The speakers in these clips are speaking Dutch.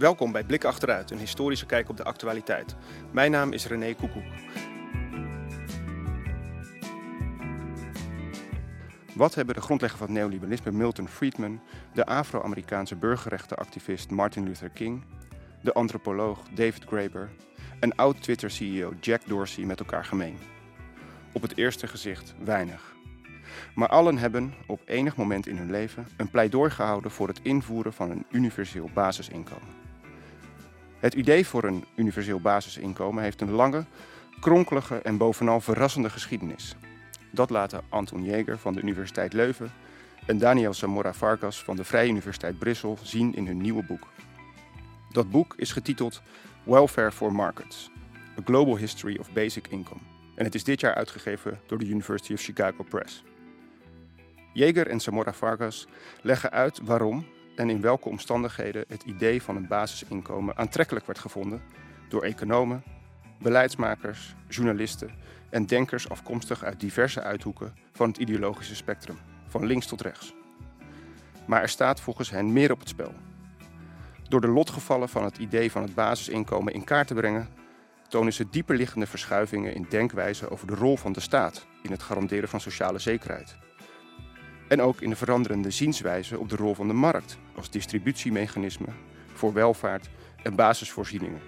Welkom bij Blik Achteruit, een historische kijk op de actualiteit. Mijn naam is René Koekoek. Wat hebben de grondlegger van het neoliberalisme Milton Friedman, de Afro-Amerikaanse burgerrechtenactivist Martin Luther King, de antropoloog David Graeber en oud-Twitter-CEO Jack Dorsey met elkaar gemeen? Op het eerste gezicht weinig. Maar allen hebben op enig moment in hun leven een pleidooi gehouden voor het invoeren van een universeel basisinkomen. Het idee voor een universeel basisinkomen heeft een lange, kronkelige en bovenal verrassende geschiedenis. Dat laten Anton Jäger van de Universiteit Leuven en Daniel Zamora Vargas van de Vrije Universiteit Brussel zien in hun nieuwe boek. Dat boek is getiteld Welfare for Markets: A Global History of Basic Income. En het is dit jaar uitgegeven door de University of Chicago Press. Jäger en Zamora Vargas leggen uit waarom en in welke omstandigheden het idee van een basisinkomen aantrekkelijk werd gevonden door economen, beleidsmakers, journalisten en denkers afkomstig uit diverse uithoeken van het ideologische spectrum, van links tot rechts. Maar er staat volgens hen meer op het spel. Door de lotgevallen van het idee van het basisinkomen in kaart te brengen, tonen ze dieperliggende verschuivingen in denkwijze over de rol van de staat in het garanderen van sociale zekerheid. En ook in de veranderende zienswijze op de rol van de markt als distributiemechanisme voor welvaart en basisvoorzieningen.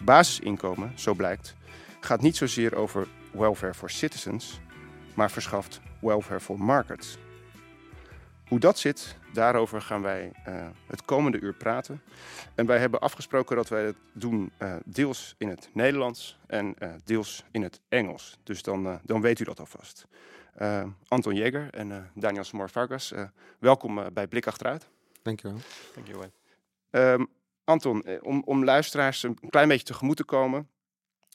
Basisinkomen, zo blijkt, gaat niet zozeer over welfare for citizens, maar verschaft welfare for markets. Hoe dat zit, daarover gaan wij uh, het komende uur praten. En wij hebben afgesproken dat wij het doen uh, deels in het Nederlands en uh, deels in het Engels. Dus dan, dan weet u dat alvast. Anton Jäger en Daniel Smor Vargas, welkom bij Blik Achteruit. Dankjewel. Dankjewel. Um, Anton, om, om luisteraars een klein beetje tegemoet te komen,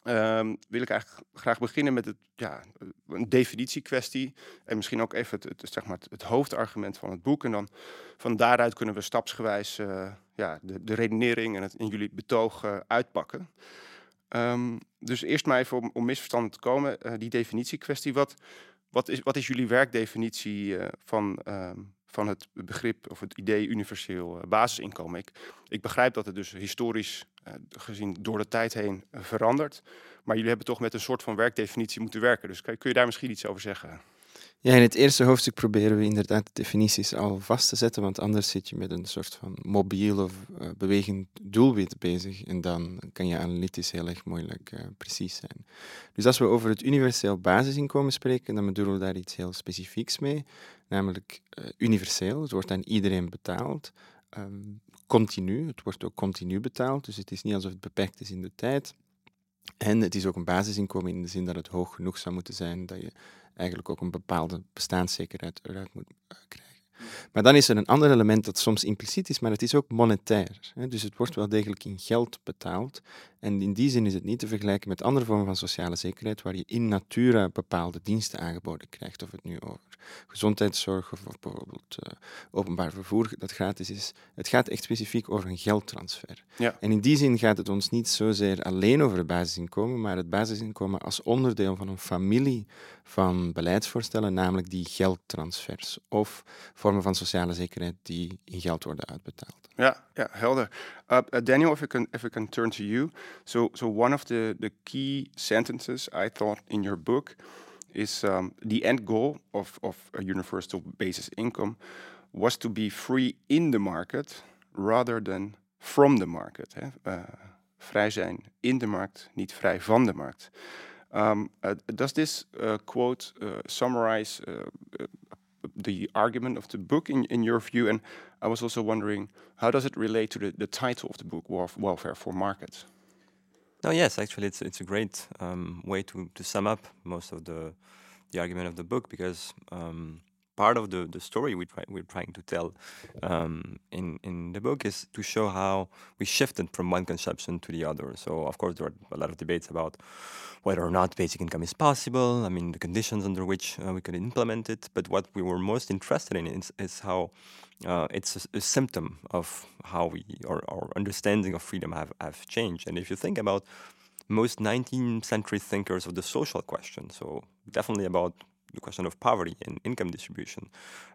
Um, wil ik eigenlijk graag beginnen met het, ja, een definitiekwestie. En misschien ook even het, het, zeg maar het, hoofdargument van het boek. En dan van daaruit kunnen we stapsgewijs uh, ja, de, de redenering en, het, in jullie betoog uh, uitpakken. Um, dus eerst maar even om, om misverstanden te komen, uh, die definitiekwestie. Wat, wat, is, wat is jullie werkdefinitie van, um, van het begrip of het idee universeel basisinkomen? Ik, ik begrijp dat het dus historisch uh, gezien door de tijd heen veranderd. Maar jullie hebben toch met een soort van werkdefinitie moeten werken. Dus kun je daar misschien iets over zeggen? Ja, in het eerste hoofdstuk proberen we inderdaad de definities al vast te zetten, want anders zit je met een soort van mobiel of uh, bewegend doelwit bezig en dan kan je analytisch heel erg moeilijk precies zijn. Dus als we over het universeel basisinkomen spreken, dan bedoelen we daar iets heel specifieks mee, namelijk universeel. Het wordt aan iedereen betaald. Um, continu. Het wordt ook continu betaald, dus het is niet alsof het beperkt is in de tijd. En het is ook een basisinkomen in de zin dat het hoog genoeg zou moeten zijn dat je eigenlijk ook een bepaalde bestaanszekerheid eruit moet uh, krijgen. Maar dan is er een ander element dat soms impliciet is, maar het is ook monetair. Dus het wordt wel degelijk in geld betaald. En in die zin is het niet te vergelijken met andere vormen van sociale zekerheid, waar je in natura bepaalde diensten aangeboden krijgt. Of het nu over gezondheidszorg of, bijvoorbeeld uh, openbaar vervoer dat gratis is. Het gaat echt specifiek over een geldtransfer. Ja. En in die zin gaat het ons niet zozeer alleen over het basisinkomen, maar het basisinkomen als onderdeel van een familie van beleidsvoorstellen, namelijk die geldtransfers of vormen van sociale zekerheid die in geld worden uitbetaald. Ja, ja helder. Uh, uh, Daniel, if I can if I can turn to you, so so one of the the key sentences I thought in your book is um, the end goal of of a universal basis income was to be free in the market rather than from the market. Hè? Uh, vrij zijn in de markt, niet vrij van de markt. Um, uh, does this uh, quote uh, summarize the argument of the book in, in your view? And I was also wondering, how does it relate to the, the title of the book, Welfare for Markets? No, yes, actually, it's it's a great um, way to, to sum up most of the the argument of the book because um, part of the, the story we try, we're trying to tell um, in, in the book is to show how we shifted from one conception to the other. So, of course, there are a lot of debates about whether or not basic income is possible, I mean, the conditions under which uh, we could implement it. But what we were most interested in is, is how uh, it's a, a, symptom of how we, or our understanding of freedom have, have changed. And if you think about most 19th century thinkers of the social question, so definitely about the question of poverty and income distribution.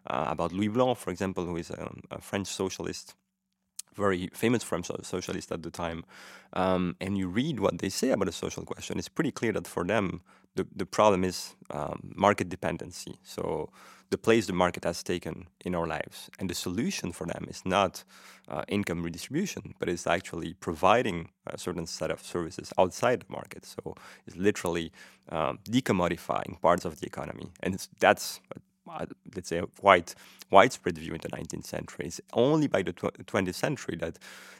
Uh, about Louis Blanc, for example, who is a, a French socialist very famous French socialist at the time, um, and you read what they say about the social question, it's pretty clear that for them the, the problem is um, market dependency. So the place the market has taken in our lives. And the solution for them is not uh, income redistribution, but it's actually providing a certain set of services outside the market. So it's literally um, decommodifying parts of the economy. And that's, uh, let's say, a quite widespread view in the 19th century. It's only by the tw 20th century that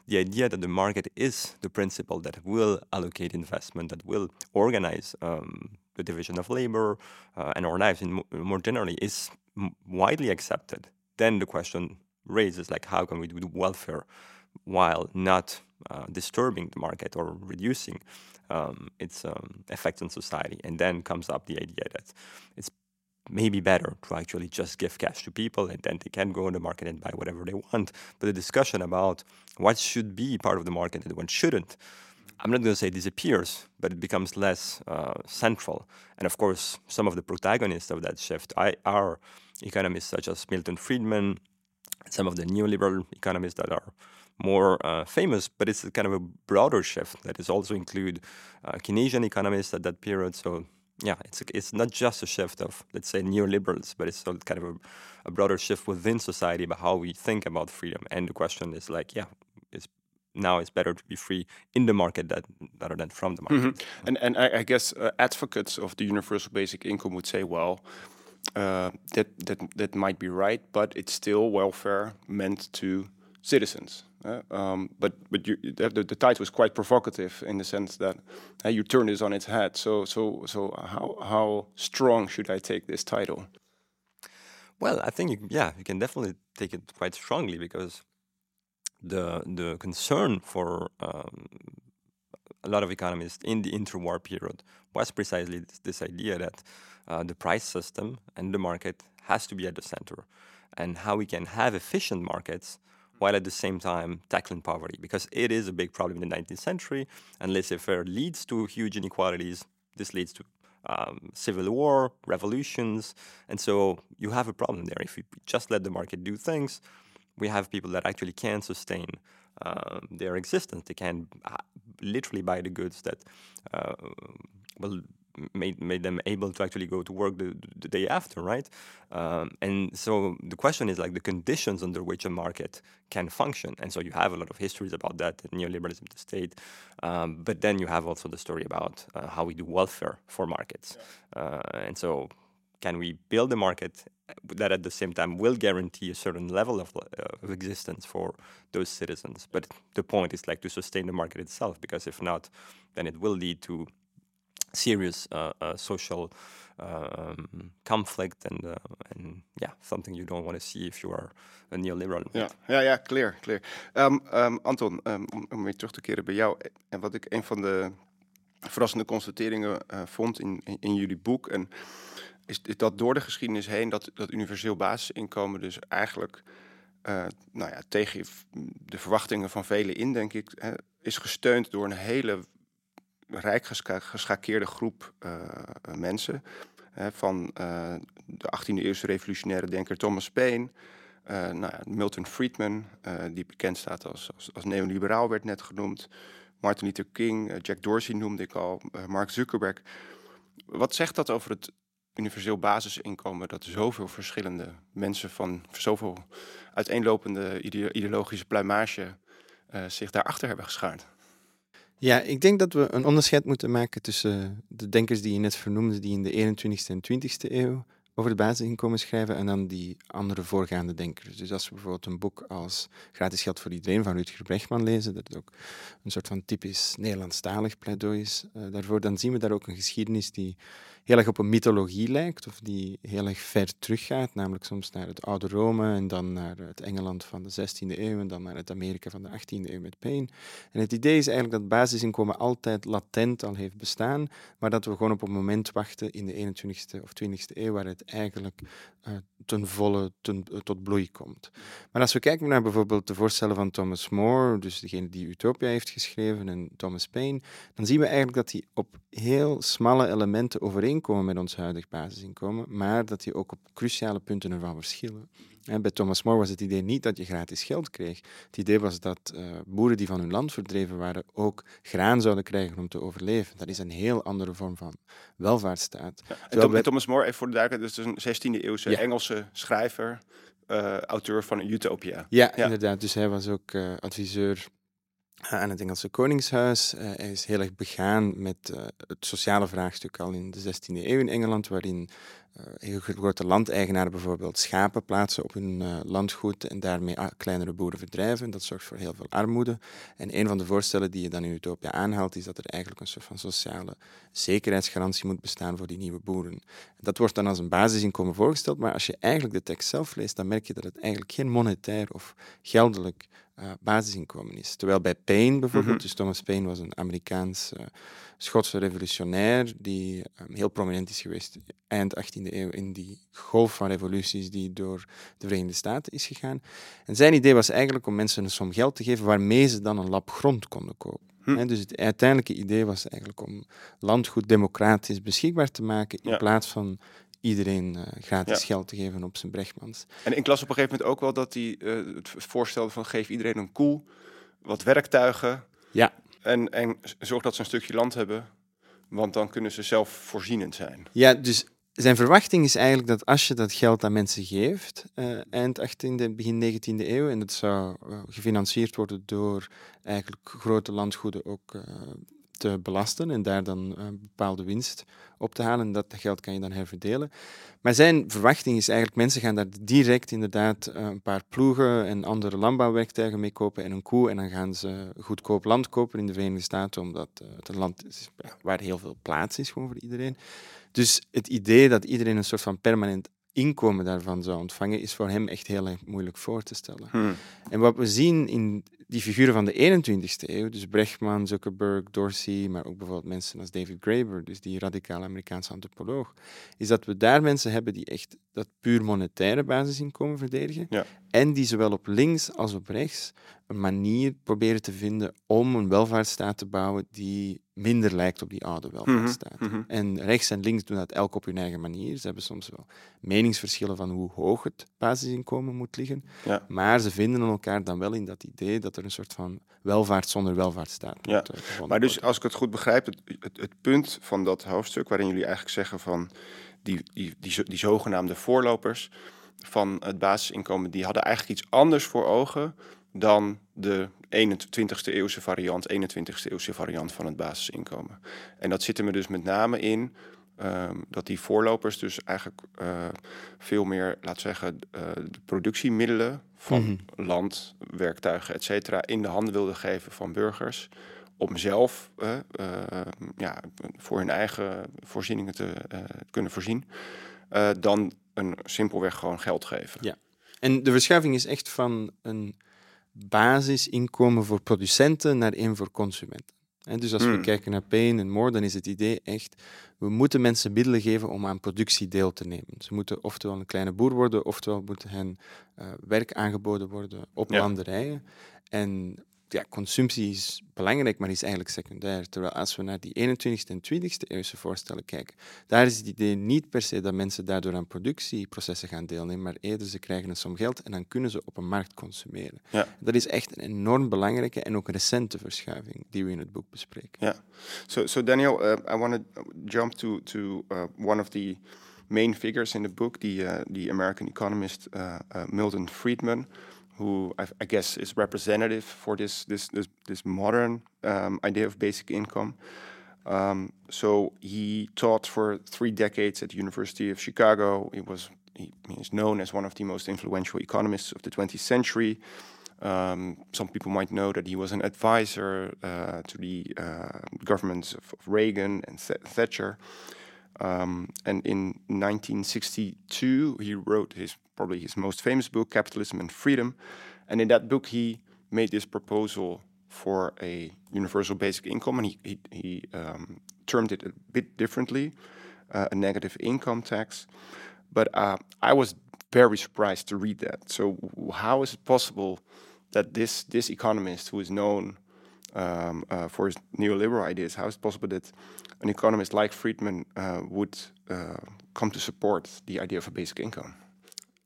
the idea that the market is the principle that will allocate investment, that will organize um, the division of labor uh, and our lives in more generally is widely accepted, then the question raises like how can we do welfare while not uh, disturbing the market or reducing um, its um, effect on society. And then comes up the idea that it's maybe better to actually just give cash to people and then they can go on the market and buy whatever they want. But the discussion about what should be part of the market and what shouldn't I'm not going to say disappears, but it becomes less uh, central. And of course, some of the protagonists of that shift are economists such as Milton Friedman, some of the neoliberal economists that are more uh, famous, but it's kind of a broader shift that is also include uh, Keynesian economists at that period. So yeah, it's it's not just a shift of let's say neoliberals, but it's kind of a, a broader shift within society about how we think about freedom. And the question is like, yeah, now it's better to be free in the market that, rather than from the market. Mm -hmm. And and I, I guess uh, advocates of the universal basic income would say, well, uh, that that that might be right, but it's still welfare meant to citizens. Uh, um, but but you, the, the, title was quite provocative in the sense that uh, you turn this on its head. So so so how how strong should I take this title? Well, I think you, yeah, you can definitely take it quite strongly because the the concern for um, a lot of economists in the interwar period was precisely this, this idea that uh, the price system and the market has to be at the center, and how we can have efficient markets while at the same time tackling poverty, because it is a big problem in the 19th century, and laissez-faire leads to huge inequalities. This leads to um, civil war, revolutions, and so you have a problem there. If you just let the market do things, we have people that actually can sustain uh, their existence. They can uh, literally buy the goods that uh, will made made them able to actually go to work the, the day after, right? Um, and so the question is like the conditions under which a market can function. And so you have a lot of histories about that, neoliberalism, the state. Um, but then you have also the story about uh, how we do welfare for markets. Yeah. Uh, and so can we build a market that at the same time will guarantee a certain level of, uh, of existence for those citizens. But the point is like to sustain the market itself, because if not, then it will lead to serious uh, uh, social um, conflict and uh, and yeah, something you don't want to see if you are a neoliberal. Ja, ja, ja, clear, clear. Um, um, Anton, um, om, weer terug te keren bij jou en wat ik een van de verrassende constateringen uh, vond in, in, in jullie boek en is, dat door de geschiedenis heen dat, dat universeel basisinkomen dus eigenlijk uh, nou ja, tegen de verwachtingen van velen in, denk ik, hè, is gesteund door een hele rijk geschakeerde groep uh, mensen. Hè, van uh, de 18e eeuwse revolutionaire denker Thomas Paine, nou ja, Milton Friedman, die bekend staat als, als, als, neoliberaal, werd net genoemd. Martin Luther King, Jack Dorsey noemde ik al, Mark Zuckerberg. Wat zegt dat over het universeel basisinkomen dat zoveel verschillende mensen van zoveel uiteenlopende ideologische pluimage uh, zich daarachter hebben geschaard. Ja, ik denk dat we een onderscheid moeten maken tussen de denkers die je net vernoemde, die in de 21ste en 20ste eeuw over de basisinkomen schrijven en dan die andere voorgaande denkers. Dus als we bijvoorbeeld een boek als Gratis geld voor iedereen van Rutger Brechtman lezen, dat ook een soort van typisch Nederlandstalig pleidooi is uh, daarvoor, dan zien we daar ook een geschiedenis die heel erg op een mythologie lijkt, of die heel erg ver teruggaat, namelijk soms naar het oude Rome en dan naar het Engeland van de 16e eeuw en dan naar het Amerika van de 18e eeuw met Paine. En het idee is eigenlijk dat basisinkomen altijd latent al heeft bestaan, maar dat we gewoon op een moment wachten in de 21e of 20e eeuw waar het eigenlijk uh, ten volle uh, tot bloei komt. Maar als we kijken naar bijvoorbeeld de voorstellen van Thomas More, dus degene die Utopia heeft geschreven, en Thomas Paine, dan zien we eigenlijk dat die op heel smalle elementen overeen overeenkomen met ons huidig basisinkomen, maar dat die ook op cruciale punten ervan verschillen. En bij Thomas More was het idee niet dat je gratis geld kreeg. Het idee was dat uh, boeren die van hun land verdreven waren ook graan zouden krijgen om te overleven. Dat is een heel andere vorm van welvaartsstaat. Ja, en bij... Thomas More, even voor de duidelijkheid, dus een 16e eeuwse Engelse schrijver, uh, auteur van Utopia. Ja, ja, inderdaad. Dus hij was ook uh, adviseur aan het Engelse Koningshuis. Uh, hij is heel erg begaan met uh, het sociale vraagstuk al in de 16e eeuw in Engeland, waarin heel grote landeigenaren bijvoorbeeld schapen plaatsen op hun landgoed en daarmee kleinere boeren verdrijven. Dat zorgt voor heel veel armoede. En een van de voorstellen die je dan in Utopia aanhaalt, is dat er eigenlijk een soort van sociale zekerheidsgarantie moet bestaan voor die nieuwe boeren. Dat wordt dan als een basisinkomen voorgesteld, maar als je eigenlijk de tekst zelf leest, dan merk je dat het eigenlijk geen monetair of geldelijk uh, basisinkomen is. Terwijl bij Paine bijvoorbeeld, mhm. dus Thomas Paine was een Amerikaans uh, Schotse revolutionair die um, heel prominent is geweest eind 18e eeuw in die golf van revoluties die door de Verenigde Staten is gegaan. En zijn idee was eigenlijk om mensen een som geld te geven waarmee ze dan een lap grond konden kopen. Hm. dus het uiteindelijke idee was eigenlijk om landgoed democratisch beschikbaar te maken in plaats van iedereen uh, gratis geld te geven op zijn Brechtmans. En ik las op een gegeven moment ook wel dat hij uh, het voorstelde van geef iedereen een koel, wat werktuigen. Ja. En, en zorg dat ze een stukje land hebben, want dan kunnen ze zelf voorzienend zijn. Ja, dus zijn verwachting is eigenlijk dat als je dat geld aan mensen geeft, uh, eind 18e, begin 19e eeuw, en dat zou gefinancierd worden door eigenlijk grote landgoeden ook te belasten en daar dan een bepaalde winst op te halen. En dat geld kan je dan herverdelen. Maar zijn verwachting is eigenlijk, mensen gaan daar direct inderdaad eh, een paar ploegen en andere landbouwwerktuigen mee kopen en een koe. En dan gaan ze goedkoop land kopen in de Verenigde Staten, omdat uh, het een land is waar heel veel plaats is gewoon voor iedereen. Dus het idee dat iedereen een soort van permanent inkomen daarvan zou ontvangen, is voor hem echt heel erg moeilijk voor te stellen. Hmm. En wat we zien in die figuren van de 21ste eeuw, dus Brechtman, Zuckerberg, Dorsey, maar ook bijvoorbeeld mensen als David Graeber, dus die radicale Amerikaanse antropoloog, is dat we daar mensen hebben die echt dat puur monetaire basisinkomen verdedigen ja. En die zowel op links als op rechts een manier proberen te vinden om een welvaartsstaat te bouwen die minder lijkt op die oude mhm, welvaartsstaat. Mhm. En rechts en links doen dat elk op hun eigen manier. Ze hebben soms wel meningsverschillen van hoe hoog het basisinkomen moet liggen, ja. maar ze vinden elkaar dan wel in dat idee dat er een soort van welvaart zonder welvaartsstaat ja. moet uh, Maar dus, als ik het goed begrijp, het, het, het, punt van dat hoofdstuk waarin jullie eigenlijk zeggen van die, die, die, die zogenaamde voorlopers van het basisinkomen, die hadden eigenlijk iets anders voor ogen dan de 21ste eeuwse variant, 21ste eeuwse variant van het basisinkomen. En dat zit er me dus met name in um, dat die voorlopers dus eigenlijk uh, veel meer, laat zeggen, uh, de productiemiddelen van mm -hmm. land, werktuigen, et cetera, in de handen wilden geven van burgers. Om zelf uh, ja, voor hun eigen voorzieningen te kunnen voorzien. Dan een simpelweg gewoon geld geven. Ja. En de verschuiving is echt van een basisinkomen voor producenten naar één voor consumenten. En dus als we hmm. kijken naar Payne en More, dan is het idee echt, we moeten mensen middelen geven om aan productie deel te nemen. Ze moeten oftewel een kleine boer worden, oftewel moeten hen uh, werk aangeboden worden op landerijen. En ja, consumptie is belangrijk, maar is eigenlijk secundair. Terwijl als we naar die 21ste en 20ste eeuwse voorstellen kijken, daar is het idee niet per se dat mensen daardoor aan productieprocessen gaan deelnemen, maar eerder ze krijgen een som geld en dan kunnen ze op een markt consumeren. Ja. Dat is echt een enorm belangrijke en ook recente verschuiving die we in het boek bespreken. Ja, so, so Daniel, uh, I want to jump to, to uh, one of the main figures in the book, the, uh, the American economist uh, Milton Friedman. Who I, I, guess is representative for this this this, this modern um, idea of basic income. Um, so he taught for three decades at the University of Chicago. He was he, is known as one of the most influential economists of the 20th century. Um, some people might know that he was an advisor uh, to the uh, governments of, of, Reagan and Thatcher. Um, and in 1962, he wrote his probably his most famous book, Capitalism and Freedom. And in that book, he made this proposal for a universal basic income, and he he, he um, termed it a bit differently, uh, a negative income tax. But uh, I was very surprised to read that. So how is it possible that this this economist, who is known um, uh, for his neoliberal ideas. How is it possible that an economist like Friedman uh, would uh, come to support the idea of a basic income?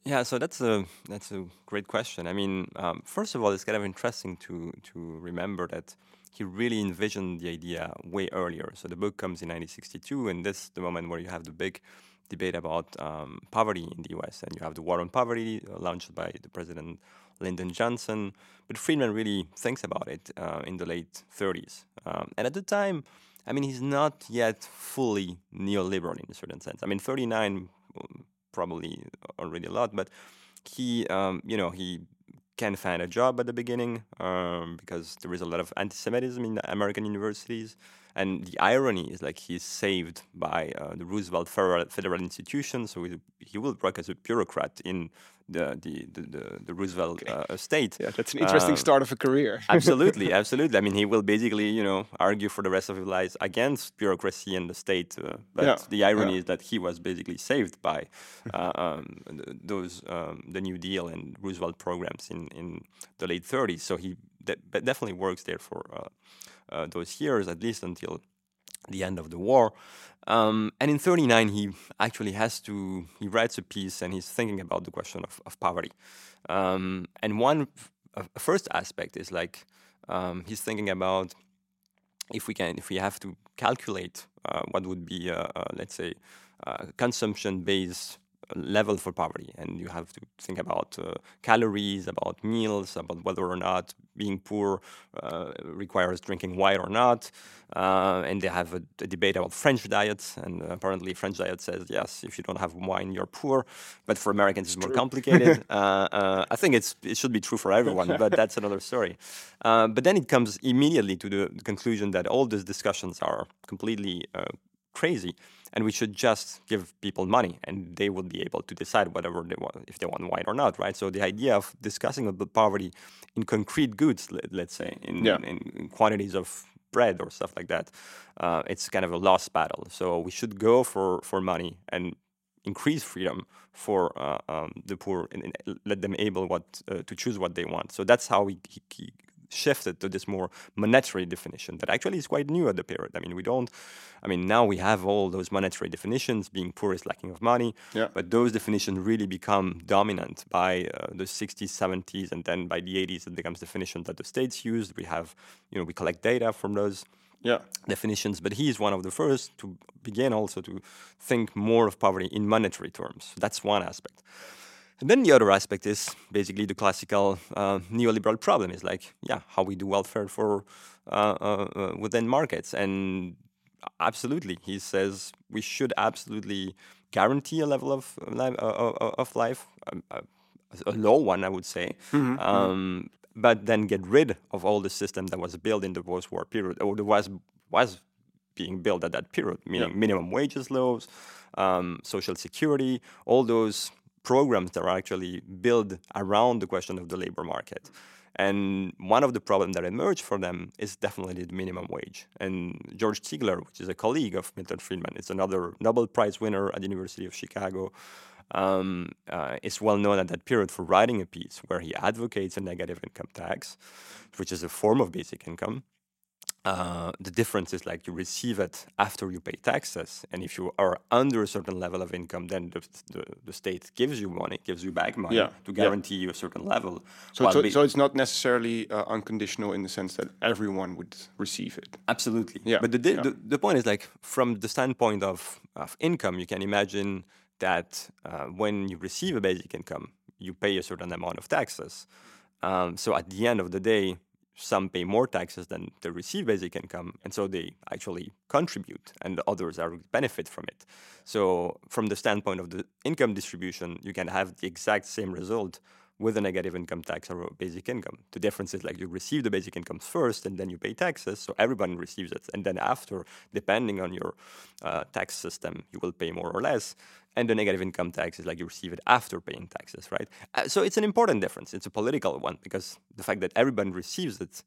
Yeah, so that's a that's a great question. I mean, um, first of all, it's kind of interesting to to remember that he really envisioned the idea way earlier. So the book comes in 1962, and this is the moment where you have the big debate about um, poverty in the U.S. and you have the war on poverty uh, launched by the president Lyndon Johnson. But Friedman really thinks about it uh, in the late 30s, um, and at the time, I mean, he's not yet fully neoliberal in a certain sense. I mean, 39 probably already a lot, but he, um, you know, he can find a job at the beginning um, because there is a lot of anti-Semitism in American universities. And the irony is like he's saved by uh, the Roosevelt Federal, Federal Institution, so he, he, will work as a bureaucrat in the the the, the, Roosevelt okay. uh, state. Yeah, that's an interesting um, start of a career. absolutely, absolutely. I mean, he will basically you know argue for the rest of his life against bureaucracy and the state. Uh, but yeah. the irony yeah. is that he was basically saved by uh, um, those um, the New Deal and Roosevelt programs in in the late 30s. So he de definitely works there for uh, uh, those years, at least until the end of the war. Um, and in 39, he actually has to, he writes a piece and he's thinking about the question of, of poverty. Um, and one f- first aspect is like, um, he's thinking about if we can, if we have to calculate uh, what would be, uh, uh, let's say, uh, consumption-based level for poverty, and you have to think about uh, calories, about meals, about whether or not being poor uh, requires drinking wine or not. Uh, and they have a, a, debate about French diets, and apparently French diet says yes, if you don't have wine, you're poor. But for Americans, it's, it's more complicated. Uh, uh, I think it's it should be true for everyone, but that's another story. Uh, but then it comes immediately to the conclusion that all these discussions are completely crazy and we should just give people money and they will be able to decide whatever they want if they want wine or not right? So the idea of discussing about poverty in concrete goods let, us say in, yeah. in, in, quantities of bread or stuff like that uh, it's kind of a lost battle. So we should go for for money and increase freedom for uh, um, the poor and, and, let them able what uh, to choose what they want. So that's how we, he, shifted to this more monetary definition that actually is quite new at the period. I mean, we don't, I mean, now we have all those monetary definitions, being poor is lacking of money, yeah. but those definitions really become dominant by uh, the 60s, 70s, and then by the 80s, it becomes definitions that the states use. We have, you know, we collect data from those yeah. definitions, but he is one of the first to begin also to think more of poverty in monetary terms. That's one aspect. And then the other aspect is basically the classical uh, neoliberal problem is like, yeah, how we do welfare for uh, uh, uh within markets. And absolutely, he says we should absolutely guarantee a level of uh, of life, um, a low one, I would say. Mm-hmm. Um, but then get rid of all the system that was built in the post-war period, or that was was being built at that period, meaning yeah. minimum wages laws, um, social security, all those programs that are actually built around the question of the labor market. And one of the problems that emerged for them is definitely the minimum wage. And George Stigler, which is a colleague of Milton Friedman, is another Nobel Prize winner at the University of Chicago, um, uh, is well known at that period for writing a piece where he advocates a negative income tax, which is a form of basic income. Uh, the difference is like you receive it after you pay taxes, and if you are under a certain level of income, then the, the, the state gives you money, gives you back money yeah. to guarantee yeah. you a certain level. So, so, so, it's not necessarily uh, unconditional in the sense that everyone would receive it. Absolutely. Yeah. But the, yeah. the, the point is like from the standpoint of, of income, you can imagine that uh, when you receive a basic income, you pay a certain amount of taxes. Um, so at the end of the day, some pay more taxes than they receive basic income, and so they actually contribute, and the others are benefit from it. So, from the standpoint of the income distribution, you can have the exact same result with a negative income tax or basic income. The difference is like you receive the basic income first and then you pay taxes, so everyone receives it. And then after, depending on your uh, tax system, you will pay more or less. And the negative income tax is like you receive it after paying taxes, right? Uh, so it's an important difference. It's a political one because the fact that everyone receives it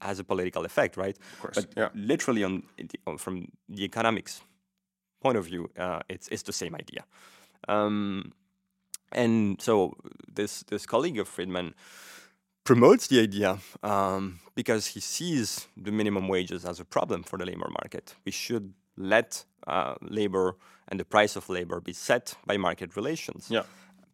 has a political effect, right? Of course. But yeah. literally, on, on, from the economics point of view, uh, it's it's the same idea. Um, and so this this colleague of Friedman promotes the idea um, because he sees the minimum wages as a problem for the labor market. We should let uh, labor and the price of labor be set by market relations. Ja.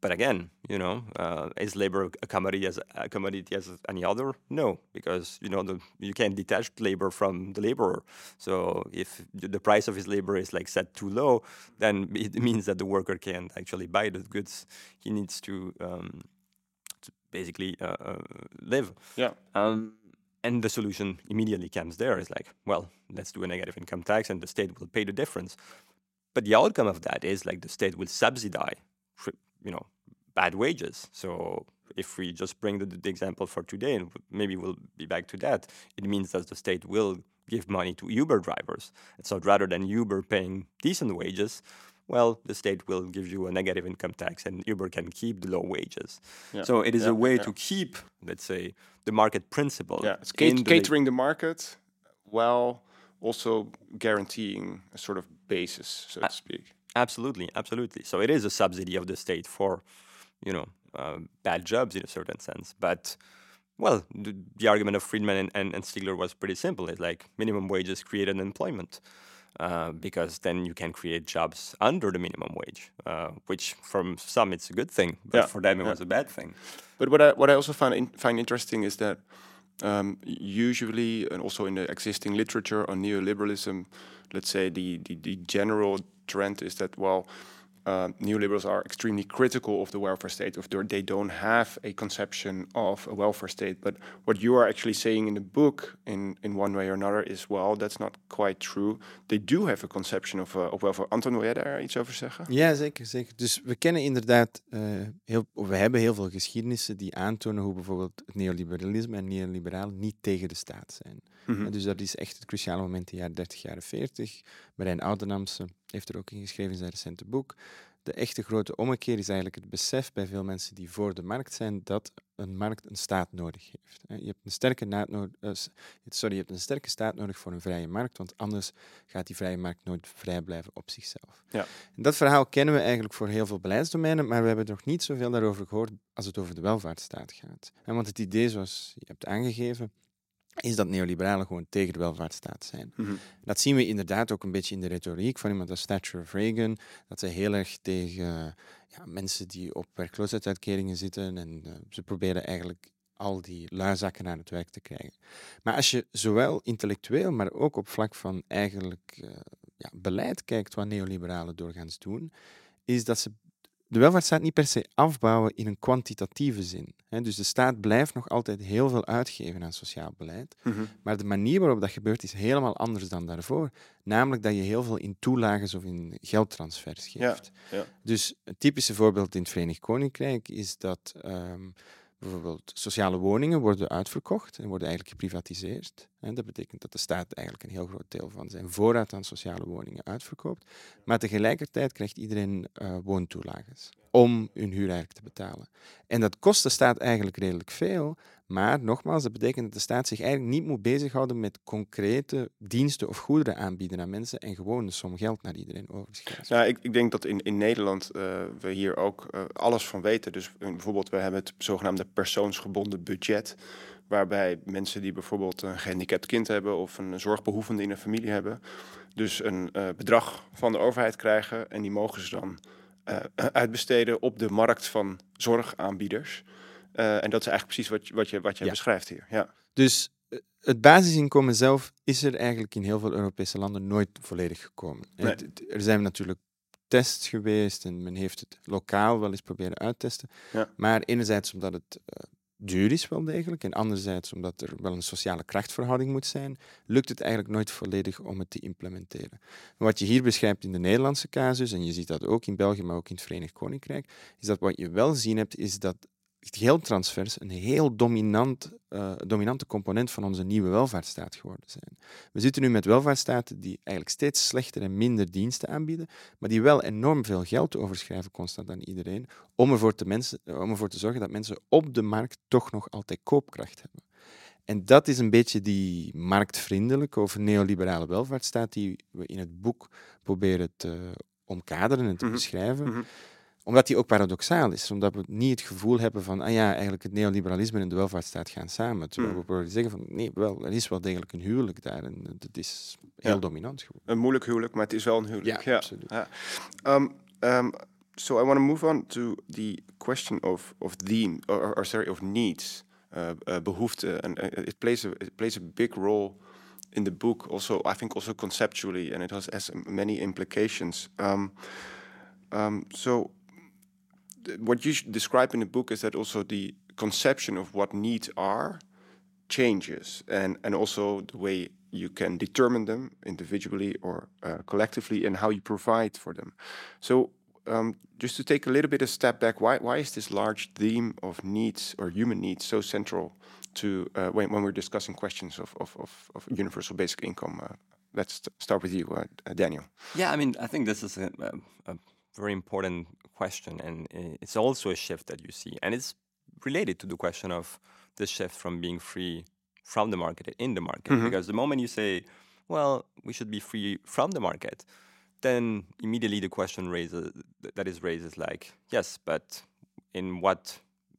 But again, you know, uh, is labor a commodity as a commodity as any other? No, because you know the, you can't detach labor from the laborer. So if the price of his labor is like set too low, then it means that the worker can't actually buy the goods he needs to, um, to basically uh, uh, live. Ja. Um, and the solution immediately comes there is like, well, let's do a negative income tax and the state will pay the difference. But the outcome of that is like the state will subsidize, you know, bad wages. So if we just bring the, the example for today, and maybe we'll be back to that, it means that the state will give money to Uber drivers. And so rather than Uber paying decent wages, well, the state will give you a negative income tax and Uber can keep the low wages. Yeah. So it is Yeah, a way yeah. to keep, let's say, the market principle. Yeah, it's cat- the catering the market while also guaranteeing a sort of basis, so to speak. Absolutely, absolutely. So it is a subsidy of the state for, you know, uh, bad jobs in a certain sense. But, well, the, the argument of Friedman and, and, and Stigler was pretty simple. It's like minimum wages create unemployment. Uh, because then you can create jobs under the minimum wage, uh, which from some it's a good thing, but Yeah, for them it yeah. was a bad thing. But what I what I also find in, find interesting is that um, usually, and also in the existing literature on neoliberalism, let's say the the, the general trend is that well. Uh, neoliberals are extremely critical of the welfare state, of their, they don't have a conception of a welfare state. But what you are actually saying in the book, in, in one way or another, is well, that's not quite true. They do have a conception of, uh, of welfare. Anton, wil jij daar iets over zeggen? Ja, zeker, zeker. Dus we kennen inderdaad, eh, heel, we hebben heel veel geschiedenissen die aantonen hoe bijvoorbeeld het neoliberalisme en neoliberalen niet tegen de staat zijn. Mhm. Eh, Dus dat is echt het cruciale moment in de jaren 30, jaren 40. Marijn Oudenamse heeft er ook in geschreven in zijn recente boek. De echte grote ommekeer is eigenlijk het besef bij veel mensen die voor de markt zijn dat een markt een staat nodig heeft. Je hebt een sterke, eh, sorry, je hebt een sterke staat nodig voor een vrije markt, want anders gaat die vrije markt nooit vrij blijven op zichzelf. Ja. En dat verhaal kennen we eigenlijk voor heel veel beleidsdomeinen, maar we hebben nog niet zoveel daarover gehoord als het over de welvaartsstaat gaat. En want het idee, zoals je hebt aangegeven, is dat neoliberalen gewoon tegen de welvaartsstaat zijn. Mhm. Dat zien we inderdaad ook een beetje in de retoriek van iemand als Thatcher of Reagan, dat zij heel erg tegen ja, mensen die op werkloosheidsuitkeringen zitten en eh, ze proberen eigenlijk al die luizakken aan het werk te krijgen. Maar als je zowel intellectueel, maar ook op vlak van eigenlijk eh, ja, beleid kijkt wat neoliberalen doorgaans doen, is dat ze de welvaartsstaat niet per se afbouwen in een kwantitatieve zin. Dus de staat blijft nog altijd heel veel uitgeven aan sociaal beleid. Mhm. Maar de manier waarop dat gebeurt is helemaal anders dan daarvoor. Namelijk dat je heel veel in toelages of in geldtransfers geeft. ja. Dus een typische voorbeeld in het Verenigd Koninkrijk is dat ehm, bijvoorbeeld sociale woningen worden uitverkocht en worden eigenlijk geprivatiseerd. En dat betekent dat de staat eigenlijk een heel groot deel van zijn voorraad aan sociale woningen uitverkoopt. Maar tegelijkertijd krijgt iedereen eh, woontoelages om hun huur eigenlijk te betalen. En dat kost de staat eigenlijk redelijk veel, maar nogmaals, dat betekent dat de staat zich eigenlijk niet moet bezighouden met concrete diensten of goederen aanbieden aan mensen en gewoon een som geld naar iedereen overschrijven. Nou, ik, ik denk dat in, in Nederland eh, we hier ook eh, alles van weten. Dus eh, bijvoorbeeld, we hebben het zogenaamde persoonsgebonden budget. Waarbij mensen die bijvoorbeeld een gehandicapt kind hebben of een zorgbehoevende in een familie hebben, dus een bedrag van de overheid krijgen. En die mogen ze dan uitbesteden op de markt van zorgaanbieders. Eh, en dat is eigenlijk precies wat, wat je, wat je Ja. beschrijft hier. Ja. Dus eh, het basisinkomen zelf is er eigenlijk in heel veel Europese landen nooit volledig gekomen. Nee. Het- het- Er zijn natuurlijk tests geweest en men heeft het lokaal wel eens proberen uittesten. Ja. Maar enerzijds omdat het eh, duur is wel degelijk en anderzijds omdat er wel een sociale krachtverhouding moet zijn, lukt het eigenlijk nooit volledig om het te implementeren. Maar wat je hier beschrijft in de Nederlandse casus, en je ziet dat ook in België, maar ook in het Verenigd Koninkrijk, is dat wat je wel zien hebt, is dat geldtransfers een heel dominant, eh, dominante component van onze nieuwe welvaartsstaat geworden zijn. We zitten nu met welvaartsstaten die eigenlijk steeds slechter en minder diensten aanbieden, maar die wel enorm veel geld overschrijven constant aan iedereen, om ervoor te, mensen, om ervoor te zorgen dat mensen op de markt toch nog altijd koopkracht hebben. En dat is een beetje die marktvriendelijke of neoliberale welvaartsstaat die we in het boek proberen te omkaderen en te Mhm. beschrijven. Mhm. Omdat die ook paradoxaal is. Omdat we niet het gevoel hebben van, ah ja, eigenlijk het neoliberalisme en de welvaartsstaat gaan samen. Terwijl Hmm. we proberen zeggen van, nee, wel, er is wel degelijk een huwelijk daar. En dat is heel Ja. dominant geworden. Een moeilijk huwelijk, maar het is wel een huwelijk. Ja, absoluut. Ja. Um, um, so I want to move on to the question of of theme or, or sorry of needs, uh, uh, behoefte, and uh, it plays a it plays a big role in the book. Also, I think also conceptually, and it has, has many implications. Um, um, so what you describe in the book is that also the conception of what needs are changes and and also the way you can determine them individually or uh, collectively and how you provide for them. So um, just to take a little bit a step back why, why is this large theme of needs or human needs so central to uh, when, when we're discussing questions of, of, of, of universal basic income? Uh, let's st- start with you uh, daniel. Yeah, I mean, I think this is a, a, a very important question, and it's also a shift that you see, and it's related to the question of the shift from being free from the market in the market. Mm-hmm. Because the moment you say, "Well, we should be free from the market," then immediately the question raises that is raised is like, "Yes, but in what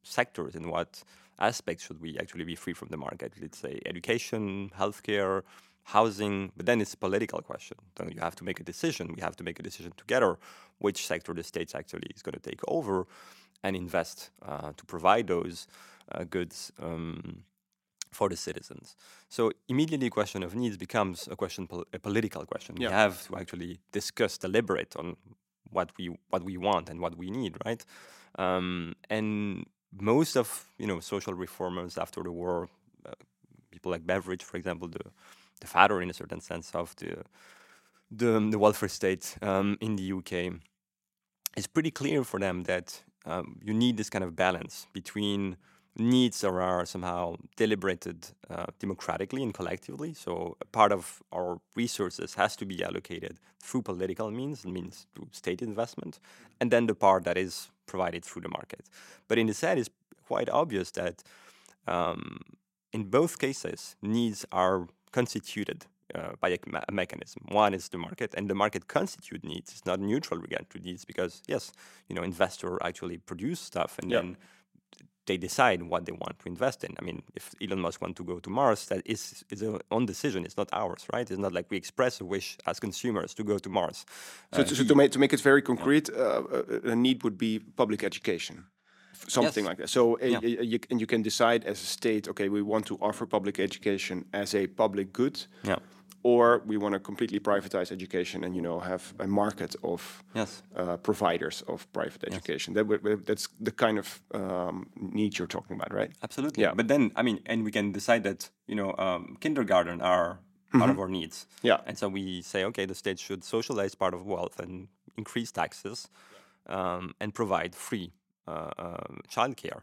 sectors, in what aspects should we actually be free from the market? Let's say education, healthcare, housing, but then it's a political question. So you have to make a decision. We have to make a decision together which sector the states actually is going to take over and invest uh, to provide those uh, goods um, for the citizens. So immediately, the question of needs becomes a question, pol- a political question. Yeah. We have to actually discuss, deliberate on what we what we want and what we need, right? Um, and most of you know social reformers after the war, uh, people like Beveridge, for example, the the father in a certain sense of the the, the welfare state um, in the UK, it's pretty clear for them that um, you need this kind of balance between needs that are somehow deliberated uh, democratically and collectively. So a part of our resources has to be allocated through political means, means through state investment, and then the part that is provided through the market. But in the set, it's quite obvious that um, in both cases, needs are constituted uh, by a, me- a mechanism. One is the market, and the market constitute needs. It's not neutral regard to needs because yes, you know, investor actually produce stuff and Yeah. then they decide what they want to invest in. I mean, if Elon Musk want to go to Mars, that is is a own decision. It's not ours, right? It's not like we express a wish as consumers to go to Mars. so, Uh, to, so to, make, to make it very concrete uh, uh, a need would be public education something Yes. like that so Yeah. y- y- you, and you can decide as a state okay we want to offer public education as a public good yeah. or we want to completely privatize education and you know have a market of Yes. uh, providers of private education that would, would- that's the kind of um, need you're talking about right Absolutely. Yeah. But then, I mean, and we can decide that, you know, um, kindergarten are part of our needs. Yeah. And so we say, okay, the state should socialize part of wealth and increase taxes um, and provide free Uh, um, childcare.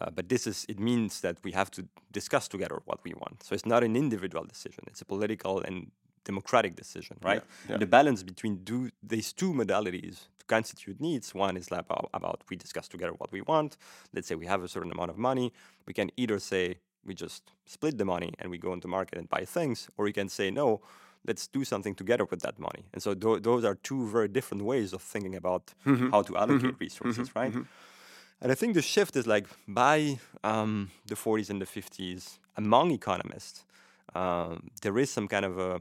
Uh, but this is, it means that we have to discuss together what we want. So it's not an individual decision, it's a political and democratic decision, right? yeah. And the balance between do, these two modalities to constitute needs one is like about, about we discuss together what we want. Let's say we have a certain amount of money. We can either say we just split the money and we go into market and buy things, or we can say no, let's do something together with that money. And so tho- those are two very different ways of thinking about mm-hmm. how to allocate mm-hmm. Mm-hmm. resources, right? And I think the shift is like by um, the 40s and the 50s among economists, um, there is some kind of a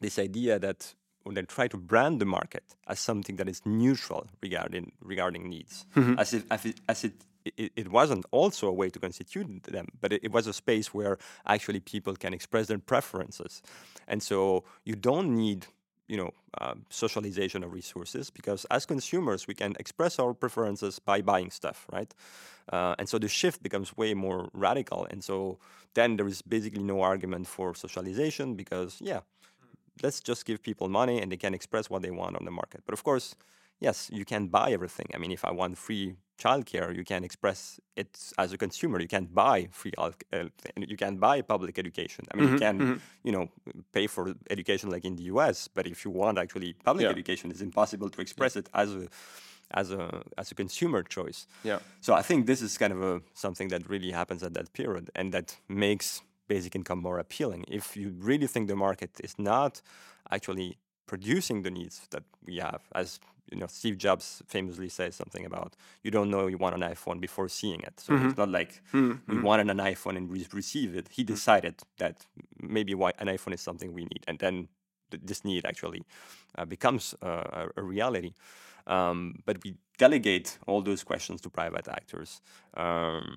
this idea that when they try to brand the market as something that is neutral regarding regarding needs, as if as it, as it it, it wasn't also a way to constitute them, but it, it was a space where actually people can express their preferences, and so you don't need you know uh, socialization of resources because as consumers we can express our preferences by buying stuff, right? Uh, and so the shift becomes way more radical, and so then there is basically no argument for socialization because yeah, let's just give people money and they can express what they want on the market. But of course, yes, you can buy everything. I mean, if I want free childcare, you can express it as a consumer. You can't buy free, uh, you can buy public education. I mean, you can, you know, pay for education like in the U.S. But if you want actually public Yeah. education, it's impossible to express it as a as a as a consumer choice. Yeah. So I think this is kind of a something that really happens at that period, and that makes basic income more appealing. If you really think the market is not actually producing the needs that we have, as you know, Steve Jobs famously says something about you don't know you want an iPhone before seeing it. So Mhm. it's not like Mhm, we wanted an iPhone and we receive it. He decided that maybe why an iPhone is something we need, and then th- this need actually uh, becomes uh, a, a reality. Um, but we delegate all those questions to private actors. Um,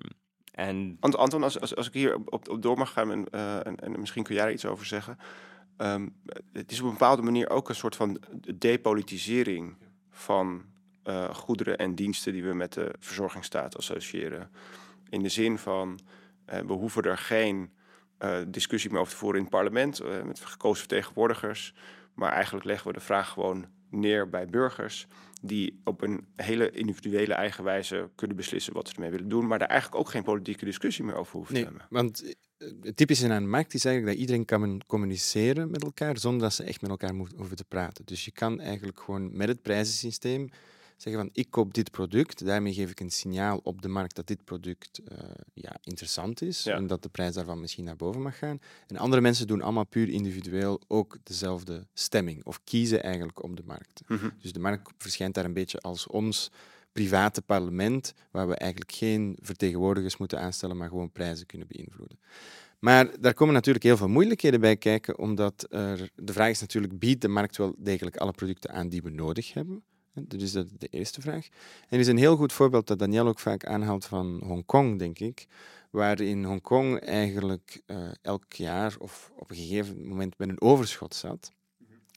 and Ant- Anton, als, als, als ik hier op, op, op door mag gaan en, eh, en, en misschien kun jij er iets over zeggen. Ehm, het is op een bepaalde manier ook een soort van depolitisering van eh, goederen en diensten die we met de verzorgingsstaat associëren. In de zin van, eh, we hoeven er geen eh, discussie meer over te voeren in het parlement met gekozen vertegenwoordigers. Maar eigenlijk leggen we de vraag gewoon neer bij burgers die op een hele individuele eigen wijze kunnen beslissen wat ze ermee willen doen, maar daar eigenlijk ook geen politieke discussie meer over hoeven Nee, te hebben. want eh, het typische aan de markt is eigenlijk dat iedereen kan communiceren met elkaar zonder dat ze echt met elkaar hoeven te praten. Dus je kan eigenlijk gewoon met het prijzensysteem zeggen van ik koop dit product, daarmee geef ik een signaal op de markt dat dit product eh, ja, interessant is Ja. en dat de prijs daarvan misschien naar boven mag gaan. En andere mensen doen allemaal puur individueel ook dezelfde stemming of kiezen eigenlijk op de markt. Mhm. Dus de markt verschijnt daar een beetje als ons private parlement, waar we eigenlijk geen vertegenwoordigers moeten aanstellen, maar gewoon prijzen kunnen beïnvloeden. Maar daar komen natuurlijk heel veel moeilijkheden bij kijken, omdat er, de vraag is natuurlijk, biedt de markt wel degelijk alle producten aan die we nodig hebben? Dat is de, de eerste vraag. En er is een heel goed voorbeeld dat Daniel ook vaak aanhaalt van Hongkong, denk ik, waar in Hongkong eigenlijk eh, elk jaar of op een gegeven moment met een overschot zat.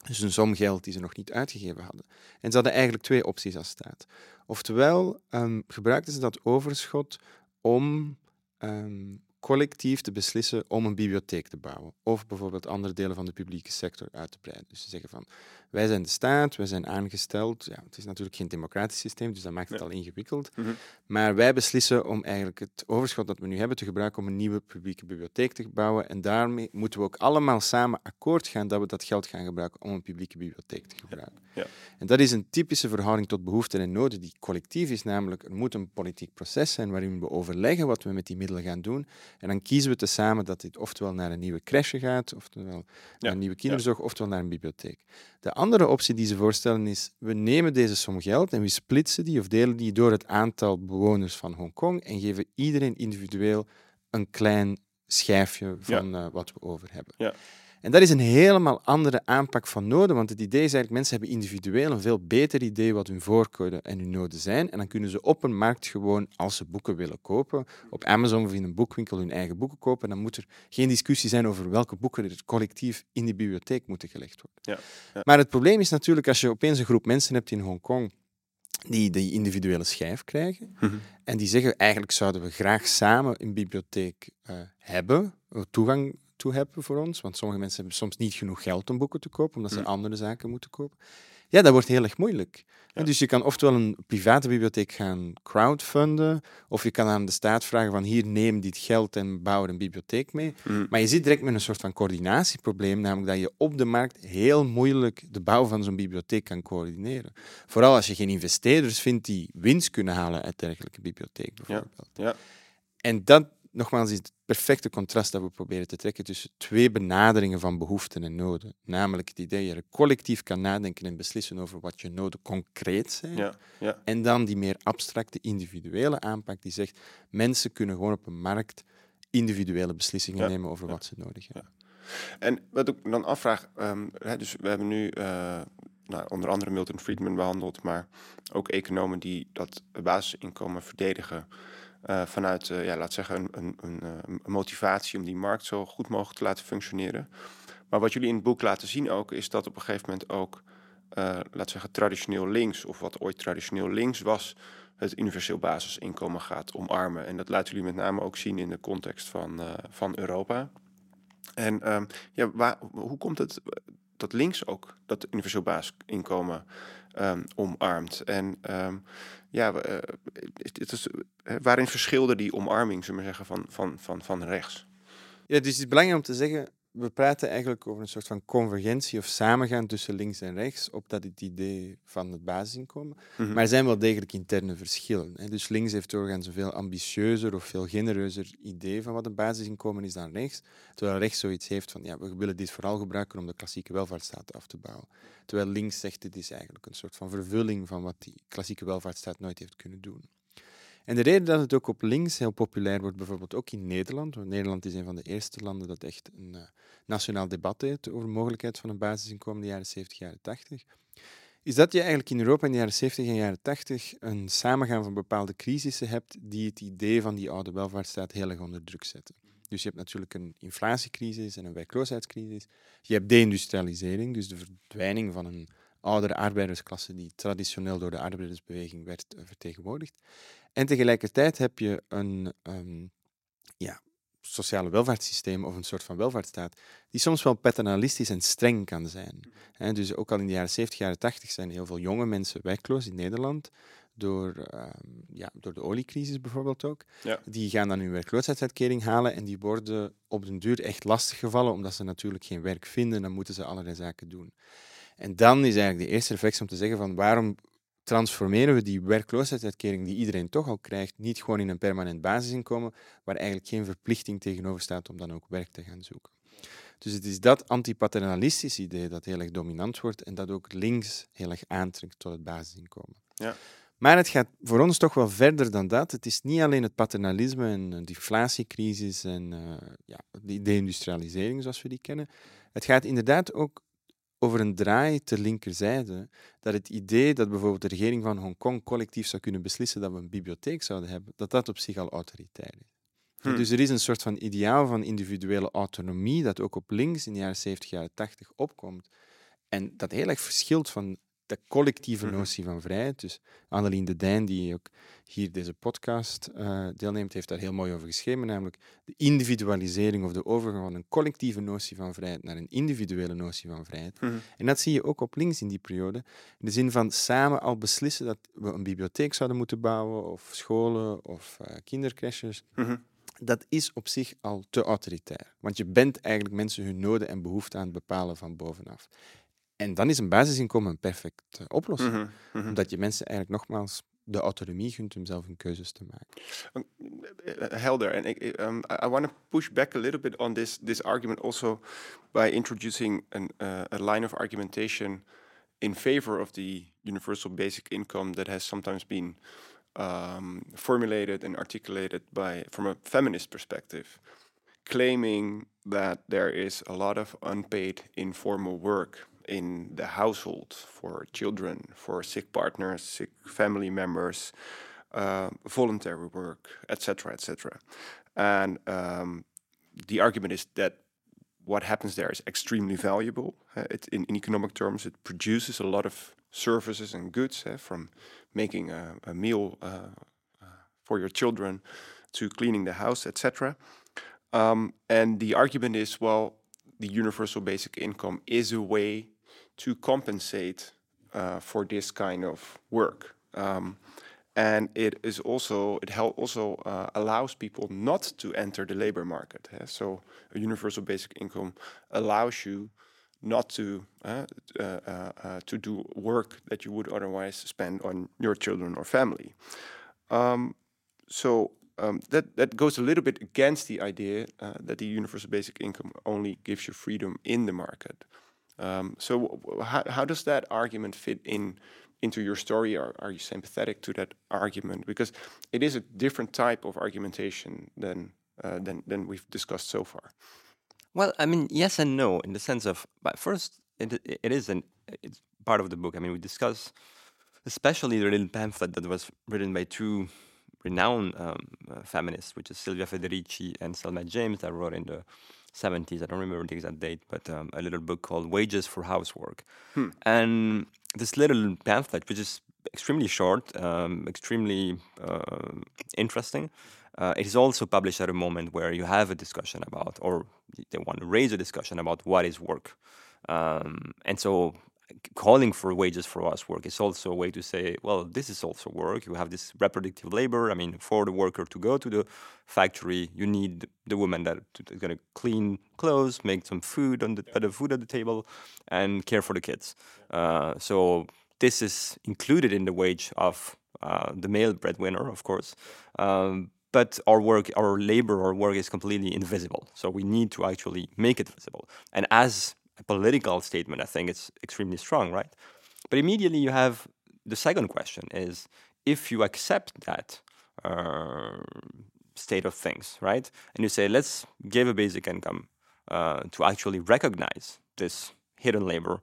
Dus een som geld die ze nog niet uitgegeven hadden. En ze hadden eigenlijk twee opties als staat. Oftewel ehm, gebruikten ze dat overschot om ehm, collectief te beslissen om een bibliotheek te bouwen. Of bijvoorbeeld andere delen van de publieke sector uit te breiden. Dus ze zeggen van, wij zijn de staat, wij zijn aangesteld. Ja, het is natuurlijk geen democratisch systeem, dus dat maakt het Ja. al ingewikkeld. Mhm. Maar wij beslissen om eigenlijk het overschot dat we nu hebben te gebruiken om een nieuwe publieke bibliotheek te bouwen. En daarmee moeten we ook allemaal samen akkoord gaan dat we dat geld gaan gebruiken om een publieke bibliotheek te gebruiken. Ja. En dat is een typische verhouding tot behoeften en noden die collectief is, namelijk er moet een politiek proces zijn waarin we overleggen wat we met die middelen gaan doen. En dan kiezen we tezamen dat dit oftewel naar een nieuwe crèche gaat, oftewel naar een nieuwe kinderzorg, oftewel naar een bibliotheek. De andere optie die ze voorstellen is, we nemen deze som geld en we splitsen die of delen die door het aantal bewoners van Hongkong en geven iedereen individueel een klein schijfje van eh, wat we over hebben. En dat is een helemaal andere aanpak van noden, want het idee is eigenlijk, mensen hebben individueel een veel beter idee wat hun voorkeuren en hun noden zijn. En dan kunnen ze op een markt gewoon, als ze boeken willen kopen, op Amazon of in een boekwinkel hun eigen boeken kopen. Dan moet er geen discussie zijn over welke boeken er collectief in die bibliotheek moeten gelegd worden. Ja, ja. Maar het probleem is natuurlijk, als je opeens een groep mensen hebt in Hongkong die die individuele schijf krijgen, Mhm. en die zeggen eigenlijk zouden we graag samen een bibliotheek eh, hebben, eh, toegang toe hebben voor ons. Want sommige mensen hebben soms niet genoeg geld om boeken te kopen, omdat ze Mm. andere zaken moeten kopen. Ja, dat wordt heel erg moeilijk. Ja. Dus je kan oftewel een private bibliotheek gaan crowdfunden, of je kan aan de staat vragen van hier neem dit geld en bouw er een bibliotheek mee. Mhm. Maar je zit direct met een soort van coördinatieprobleem, namelijk dat je op de markt heel moeilijk de bouw van zo'n bibliotheek kan coördineren. Vooral als je geen investeerders vindt die winst kunnen halen uit dergelijke bibliotheek bijvoorbeeld. ja. En dat, nogmaals, is het perfecte contrast dat we proberen te trekken tussen twee benaderingen van behoeften en noden. Namelijk het idee dat je collectief kan nadenken en beslissen over wat je noden concreet zijn. Ja, ja. En dan die meer abstracte individuele aanpak die zegt, mensen kunnen gewoon op een markt individuele beslissingen Ja, nemen over wat ze nodig hebben. En wat ik dan afvraag, ehm, dus we hebben nu eh, nou, onder andere Milton Friedman behandeld, maar ook economen die dat basisinkomen verdedigen eh, vanuit, eh, ja, laat zeggen, een, een, eh, een motivatie om die markt zo goed mogelijk te laten functioneren. Maar wat jullie in het boek laten zien ook, is dat op een gegeven moment ook, laat zeggen, traditioneel links, of wat ooit traditioneel links was, het universeel basisinkomen gaat omarmen. En dat laten jullie met name ook zien in de context van, van Europa. En ehm, ja, waar, hoe komt het dat links ook dat universeel basisinkomen ehm, omarmt? En ehm, ja, we, eh, het is, eh, waarin verschilde die omarming, zullen we zeggen, van, van, van, van rechts? Ja, dus het is belangrijk om te zeggen, we praten eigenlijk over een soort van convergentie of samengaan tussen links en rechts op dat het idee van het basisinkomen. Mhm. Maar er zijn wel degelijk interne verschillen. Hè. Dus links heeft doorgaans een veel ambitieuzer of veel genereuzer idee van wat een basisinkomen is dan rechts. Terwijl rechts zoiets heeft van ja, we willen dit vooral gebruiken om de klassieke welvaartsstaat af te bouwen. Terwijl links zegt dit is eigenlijk een soort van vervulling van wat die klassieke welvaartsstaat nooit heeft kunnen doen. En de reden dat het ook op links heel populair wordt, bijvoorbeeld ook in Nederland, want Nederland is een van de eerste landen dat echt een uh, nationaal debat heeft over de mogelijkheid van een basisinkomen in de jaren 70, jaren 80, is dat je eigenlijk in Europa in de jaren 70 en jaren 80 een samengaan van bepaalde crisissen hebt die het idee van die oude welvaartsstaat heel erg onder druk zetten. Dus je hebt natuurlijk een inflatiecrisis en een werkloosheidscrisis. Je hebt deindustrialisering, dus de verdwijning van een oudere arbeidersklasse die traditioneel door de arbeidersbeweging werd uh, vertegenwoordigd. En tegelijkertijd heb je een um, ja, sociale welvaartssysteem of een soort van welvaartsstaat die soms wel paternalistisch en streng kan zijn. He, dus ook al in de jaren 70, jaren 80 zijn heel veel jonge mensen werkloos in Nederland. Door, um, ja, door de oliecrisis bijvoorbeeld ook. Ja. Die gaan dan hun werkloosheidsuitkering halen en die worden op den duur echt lastiggevallen omdat ze natuurlijk geen werk vinden. Dan moeten ze allerlei zaken doen. En dan is eigenlijk de eerste reflex om te zeggen van waarom transformeren we die werkloosheidsuitkering die iedereen toch al krijgt, niet gewoon in een permanent basisinkomen, waar eigenlijk geen verplichting tegenover staat om dan ook werk te gaan zoeken. Dus het is dat antipaternalistisch idee dat heel erg dominant wordt en dat ook links heel erg aantrekt tot het basisinkomen. Ja. Maar het gaat voor ons toch wel verder dan dat. Het is niet alleen het paternalisme en de inflatiecrisis en uh, ja, die deindustrialisering zoals we die kennen. Het gaat inderdaad ook over een draai ter linkerzijde, dat het idee dat bijvoorbeeld de regering van Hongkong collectief zou kunnen beslissen dat we een bibliotheek zouden hebben, dat dat op zich al autoritair is. Hmm. Dus er is een soort van ideaal van individuele autonomie dat ook op links in de jaren 70, jaren 80 opkomt. En dat heel erg verschilt van de collectieve Mhm. notie van vrijheid. Dus Annelien de Dijn, die ook hier deze podcast eh, deelneemt, heeft daar heel mooi over geschreven, namelijk de individualisering of de overgang van een collectieve notie van vrijheid naar een individuele notie van vrijheid. Mhm. En dat zie je ook op links in die periode. In de zin van samen al beslissen dat we een bibliotheek zouden moeten bouwen, of scholen, of eh kindercrashes. Mhm. Dat is op zich al te autoritair. Want je bent eigenlijk mensen hun noden en behoeften aan het bepalen van bovenaf. En dan is een basisinkomen een perfecte oplossing. Mhm. Mhm. Omdat je mensen eigenlijk nogmaals de autonomie gunt om zelf hun keuzes te maken. Uh, helder. And I, um, I want to push back a little bit on this this argument also by introducing an, uh, a line of argumentation in favor of the universal basic income that has sometimes been um, formulated and articulated by from a feminist perspective, claiming that there is a lot of unpaid informal work in the household for children, for sick partners, sick family members, uh, voluntary work, etc., etc. And um, the argument is that what happens there is extremely valuable. Uh, it, in, in economic terms, it produces a lot of services and goods, uh, from making a, a meal uh, uh, for your children to cleaning the house, etc. Um, and the argument is, well, the universal basic income is a way to compensate uh, for this kind of work. Um, and it is also it hel- also uh, allows people not to enter the labor market. So a universal basic income allows you not to uh, uh, uh, uh, to do work that you would otherwise spend on your children or family. Um, so um, that that goes a little bit against the idea that the universal basic income only gives you freedom in the market. Um, so how, how does that argument fit in into your story? Or are you sympathetic to that argument? Because it is a different type of argumentation than uh, than than we've discussed so far. Well, I mean, yes and no, in the sense of, but first, it, it is an it's part of the book. I mean, we discuss, especially the little pamphlet that was written by two renowned um, uh, feminists, which is Silvia Federici and Selma James, that wrote in the 70s. I don't remember the exact date, but um, a little book called Wages for Housework. Hmm. And this little pamphlet, which is extremely short, um, extremely uh, interesting, uh, it is also published at a moment where you have a discussion about, or they want to raise a discussion about what is work. Um, and so calling for wages for us work is also a way to say, well, this is also work. You have this reproductive labor. I mean, for the worker to go to the factory, you need the woman that is going to clean clothes, make some food on the put the food at the table, and care for the kids. Uh, so this is included in the wage of uh, the male breadwinner, of course. Um, but our work, our labor, our work is completely invisible. So we need to actually make it visible. And as a political statement, I think it's extremely strong, right? But immediately you have the second question is if you accept that uh, state of things, right? And you say, let's give a basic income uh, to actually recognize this hidden labor.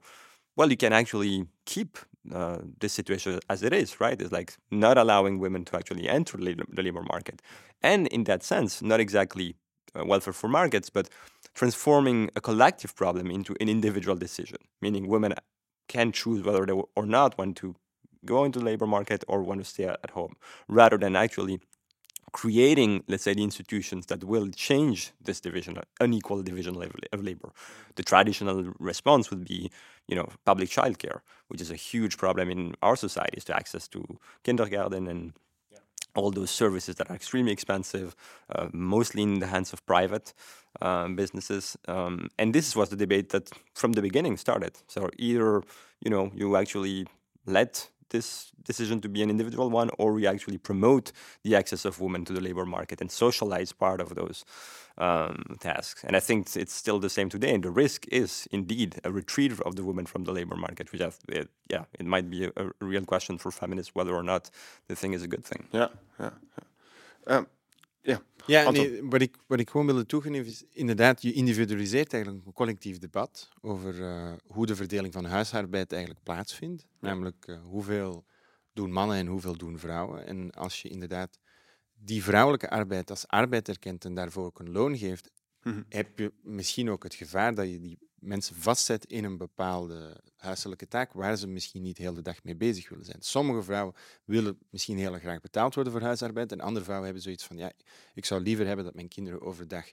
Well, you can actually keep uh, this situation as it is, right? It's like not allowing women to actually enter the labor market. And in that sense, not exactly uh, welfare for markets, but transforming a collective problem into an individual decision, meaning women can choose whether they or not want to go into the labor market or want to stay at home, rather than actually creating, let's say, the institutions that will change this division, unequal division of labor. The traditional response would be, you know, public childcare, which is a huge problem in our societies to access to kindergarten and all those services that are extremely expensive, uh, mostly in the hands of private um, businesses. Um, and this was the debate that from the beginning started. So either, you know, you actually let this decision to be an individual one, or we actually promote the access of women to the labor market and socialize part of those um, tasks. And I think it's still the same today. And the risk is indeed a retreat of the women from the labor market, which, have, it, yeah, it might be a, a, real question for feminists whether or not the thing is a good thing. Yeah, yeah. yeah. Um, Ja, ja nee, wat, ik, wat ik gewoon wilde toegeven is inderdaad, je individualiseert eigenlijk een collectief debat over uh, hoe de verdeling van huisarbeid eigenlijk plaatsvindt. Namelijk uh, hoeveel doen mannen en hoeveel doen vrouwen. En als je inderdaad die vrouwelijke arbeid als arbeid erkent en daarvoor ook een loon geeft, mm -hmm. heb je misschien ook het gevaar dat je die mensen vastzet in een bepaalde huiselijke taak waar ze misschien niet de hele dag mee bezig willen zijn. Sommige vrouwen willen misschien heel graag betaald worden voor huisarbeid en andere vrouwen hebben zoiets van ja, ik zou liever hebben dat mijn kinderen overdag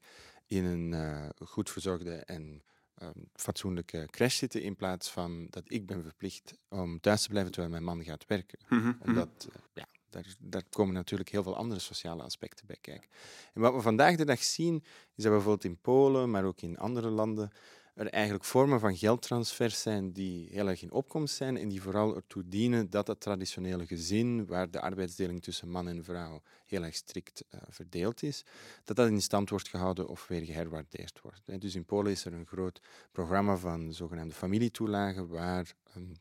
in een uh, goed verzorgde en um, fatsoenlijke crash zitten in plaats van dat ik ben verplicht om thuis te blijven terwijl mijn man gaat werken. Mm -hmm. Omdat, uh, ja, daar, daar, komen natuurlijk heel veel andere sociale aspecten bij kijken. En wat we vandaag de dag zien, is dat bijvoorbeeld in Polen, maar ook in andere landen, er eigenlijk vormen van geldtransfers zijn die heel erg in opkomst zijn en die vooral ertoe dienen dat het traditionele gezin, waar de arbeidsdeling tussen man en vrouw heel erg strikt uh, verdeeld is, dat dat in stand wordt gehouden of weer geherwaardeerd wordt. Dus in Polen is er een groot programma van zogenaamde familietoelagen, waar um,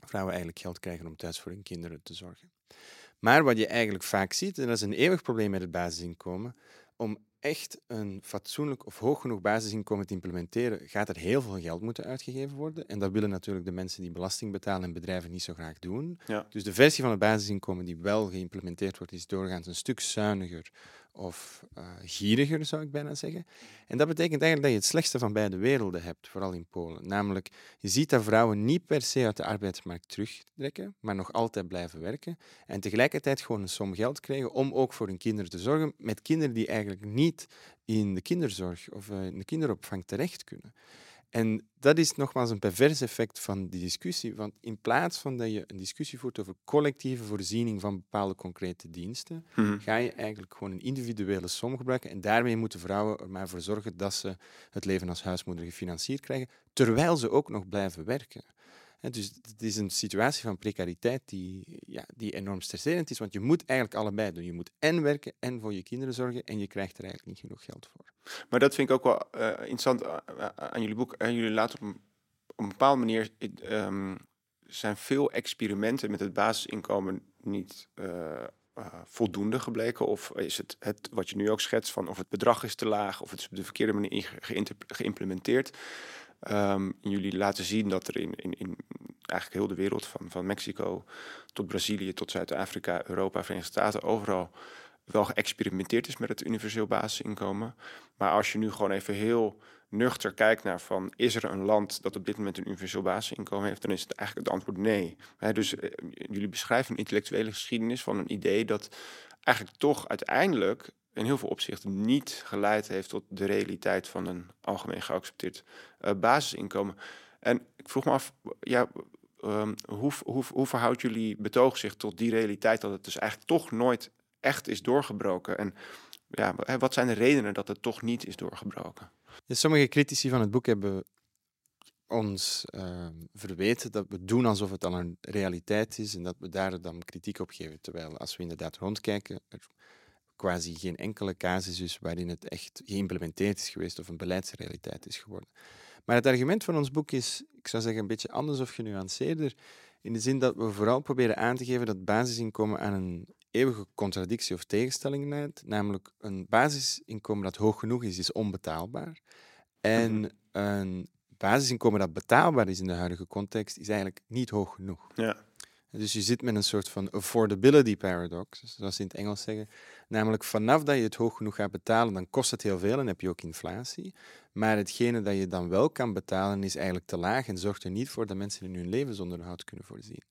vrouwen eigenlijk geld krijgen om thuis voor hun kinderen te zorgen. Maar wat je eigenlijk vaak ziet, en dat is een eeuwig probleem met het basisinkomen, om echt een fatsoenlijk of hoog genoeg basisinkomen te implementeren, gaat er heel veel geld moeten uitgegeven worden. En dat willen natuurlijk de mensen die belasting betalen en bedrijven niet zo graag doen. Ja. Dus de versie van het basisinkomen die wel geïmplementeerd wordt, is doorgaans een stuk zuiniger of uh, gieriger, zou ik bijna zeggen. En dat betekent eigenlijk dat je het slechtste van beide werelden hebt, vooral in Polen. Namelijk, je ziet dat vrouwen niet per se uit de arbeidsmarkt terugtrekken, maar nog altijd blijven werken. En tegelijkertijd gewoon een som geld krijgen om ook voor hun kinderen te zorgen, met kinderen die eigenlijk niet in de kinderzorg of uh, in de kinderopvang terecht kunnen. En dat is nogmaals een pervers effect van die discussie. Want in plaats van dat je een discussie voert over collectieve voorziening van bepaalde concrete diensten, mhm. ga je eigenlijk gewoon een individuele som gebruiken. En daarmee moeten vrouwen er maar voor zorgen dat ze het leven als huismoeder gefinancierd krijgen, terwijl ze ook nog blijven werken dus het is een situatie van precariteit die, ja, die enorm stresserend is, want je moet eigenlijk allebei doen. Je moet en werken en voor je kinderen zorgen en je krijgt er eigenlijk niet genoeg geld voor. Maar dat vind ik ook wel uh, interessant uh, aan jullie boek. Uh, jullie laten op een, op een bepaalde manier... Um, zijn veel experimenten met het basisinkomen niet voldoende gebleken? Of is het, het wat je nu ook schetst van of het bedrag is te laag of het is op de verkeerde manier geïmplementeerd? Um, jullie laten zien dat er in, in, in eigenlijk heel de wereld, van, van Mexico tot Brazilië, tot Zuid-Afrika, Europa, Verenigde Staten, overal wel geëxperimenteerd is met het universeel basisinkomen. Maar als je nu gewoon even heel nuchter kijkt naar van is er een land dat op dit moment een universeel basisinkomen heeft, dan is het eigenlijk het antwoord nee. dus eh, jullie beschrijven een intellectuele geschiedenis van een idee dat eigenlijk toch uiteindelijk in heel veel opzichten niet geleid heeft tot de realiteit van een algemeen geaccepteerd uh, basisinkomen. En ik vroeg me af, ja, ehm, hoe, hoe, hoe verhoudt jullie betoog zich tot die realiteit dat het dus eigenlijk toch nooit echt is doorgebroken? En ja, wat zijn de redenen dat het toch niet is doorgebroken? sommige critici van het boek hebben ons uh, verweten dat we doen alsof het al een realiteit is en dat we daar dan kritiek op geven. Terwijl als we inderdaad rondkijken, er quasi geen enkele casus waarin het echt geïmplementeerd is geweest of een beleidsrealiteit is geworden. Maar het argument van ons boek is, ik zou zeggen, een beetje anders of genuanceerder, in de zin dat we vooral proberen aan te geven dat basisinkomen aan een eeuwige contradictie of tegenstelling leidt. Namelijk, een basisinkomen dat hoog genoeg is, is onbetaalbaar. En mhm. een basisinkomen dat betaalbaar is in de huidige context, is eigenlijk niet hoog genoeg. Ja. Dus je zit met een soort van affordability paradox, zoals ze in het Engels zeggen. Namelijk vanaf dat je het hoog genoeg gaat betalen, dan kost het heel veel en heb je ook inflatie. Maar hetgene dat je dan wel kan betalen is eigenlijk te laag en zorgt er niet voor dat mensen in hun levensonderhoud kunnen voorzien.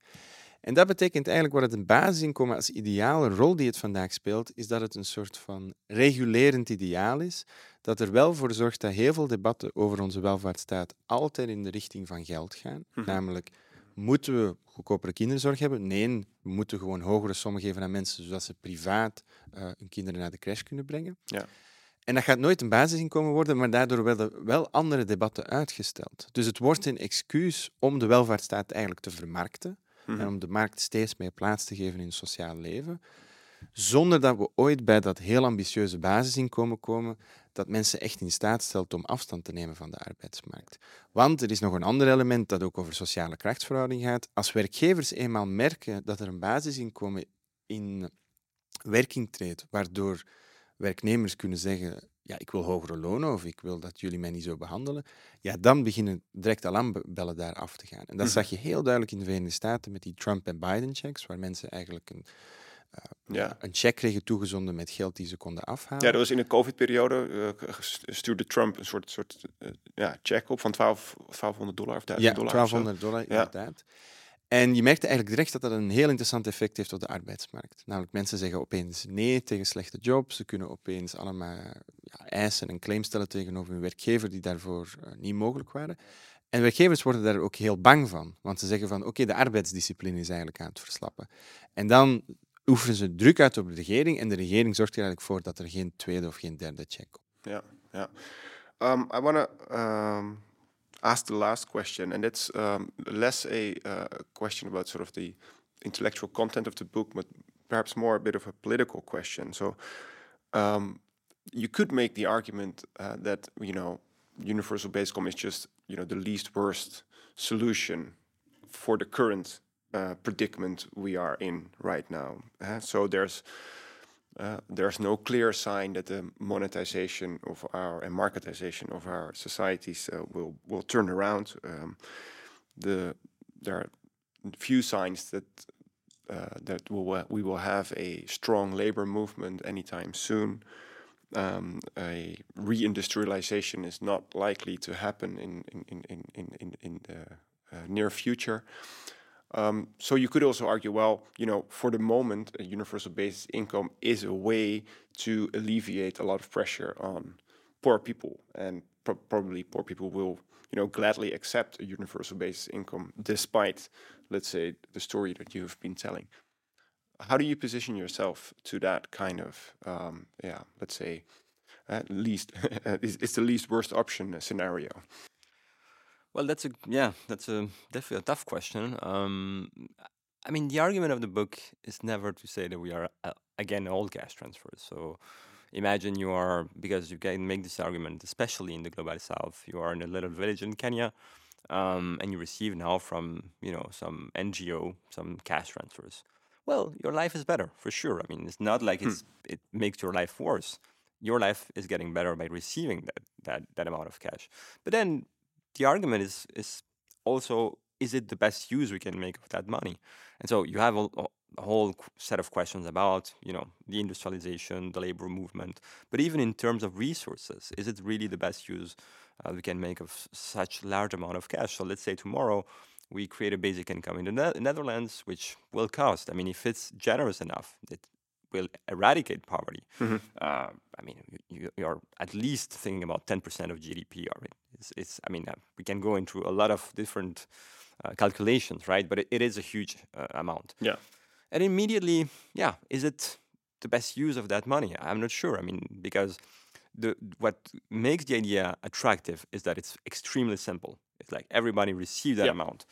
En dat betekent eigenlijk wat het een basisinkomen als ideale rol die het vandaag speelt, is dat het een soort van regulerend ideaal is, dat er wel voor zorgt dat heel veel debatten over onze welvaartsstaat altijd in de richting van geld gaan. Mhm. Namelijk, moeten we goedkopere kinderzorg hebben? Nee, we moeten gewoon hogere sommen geven aan mensen, zodat ze privaat uh, hun kinderen naar de crash kunnen brengen. Ja. En dat gaat nooit een basisinkomen worden, maar daardoor werden wel andere debatten uitgesteld. Dus het wordt een excuus om de welvaartsstaat eigenlijk te vermarkten en mhm. om de markt steeds meer plaats te geven in het sociaal leven, zonder dat we ooit bij dat heel ambitieuze basisinkomen komen dat mensen echt in staat stelt om afstand te nemen van de arbeidsmarkt. Want er is nog een ander element dat ook over sociale krachtsverhouding gaat. Als werkgevers eenmaal merken dat er een basisinkomen in werking treedt, waardoor werknemers kunnen zeggen ja, ik wil hogere lonen of ik wil dat jullie mij niet zo behandelen, ja, dan beginnen direct alarmbellen daar af te gaan. En dat mhm. zag je heel duidelijk in de Verenigde Staten met die Trump- en Biden-checks, waar mensen eigenlijk een, ja. een check kregen toegezonden met geld die ze konden afhalen. Ja, dat was in de COVID-periode, uh, stuurde Trump een soort, soort uh, ja, check op van 12, 1200 dollar of 1000 dollar. Ja, 1200 dollar, inderdaad. En je merkte eigenlijk direct dat dat een heel interessant effect heeft op de arbeidsmarkt. Namelijk, mensen zeggen opeens nee tegen slechte jobs. Ze kunnen opeens allemaal ja, eisen en claims stellen tegenover hun werkgever die daarvoor uh, niet mogelijk waren. En werkgevers worden daar ook heel bang van. Want ze zeggen van, oké, de arbeidsdiscipline is eigenlijk aan het verslappen. En dan oefenen ze druk uit op de regering en de regering zorgt er eigenlijk voor dat er geen tweede of geen derde check komt. Ja, ja. Um, I want to um, ask the last question, and it's um, less a uh, question about sort of the intellectual content of the book, but perhaps more a bit of a political question. So, um, you could make the argument uh, that you know universal basic income is just you know the least worst solution for the current uh, predicament we are in right now. Uh, so there's uh, there's no clear sign that the monetization of our and marketization of our societies uh, will will turn around. Um, the there are few signs that uh, that will, we will have a strong labor movement anytime soon. Um, a reindustrialization is not likely to happen in in in in in, in the near future. Um, so you could also argue, well, you know, for the moment, a universal basic income is a way to alleviate a lot of pressure on poor people, and pro probably poor people will, you know, gladly accept a universal basic income, despite, let's say, the story that you have been telling. How do you position yourself to that kind of, um, yeah, let's say, at least it's the least worst option scenario? Well, that's a yeah, that's a definitely a tough question. Um, I mean, the argument of the book is never to say that we are uh, again all cash transfers. So imagine you are because you can make this argument, especially in the global south. You are in a little village in Kenya, um, and you receive now from you know some NGO some cash transfers. Well, your life is better for sure. I mean, it's not like it's hmm. it makes your life worse. Your life is getting better by receiving that that that amount of cash. But then the argument is is also is it the best use we can make of that money? And so you have a, a whole set of questions about you know the industrialization, the labor movement, but even in terms of resources, is it really the best use uh, we can make of such large amount of cash? So let's say tomorrow we create a basic income in the ne- Netherlands, which will cost. I mean, if it's generous enough, it will eradicate poverty. Mm-hmm. Uh, I mean, you, you, are at least thinking about 10% of GDP. Right? It's, it's I mean, uh, we can go into a lot of different uh, calculations, right? But it, it is a huge uh, amount. Yeah. And immediately, yeah, is it the best use of that money? I'm not sure. I mean, because the what makes the idea attractive is that it's extremely simple. It's like everybody receives that Yeah. amount,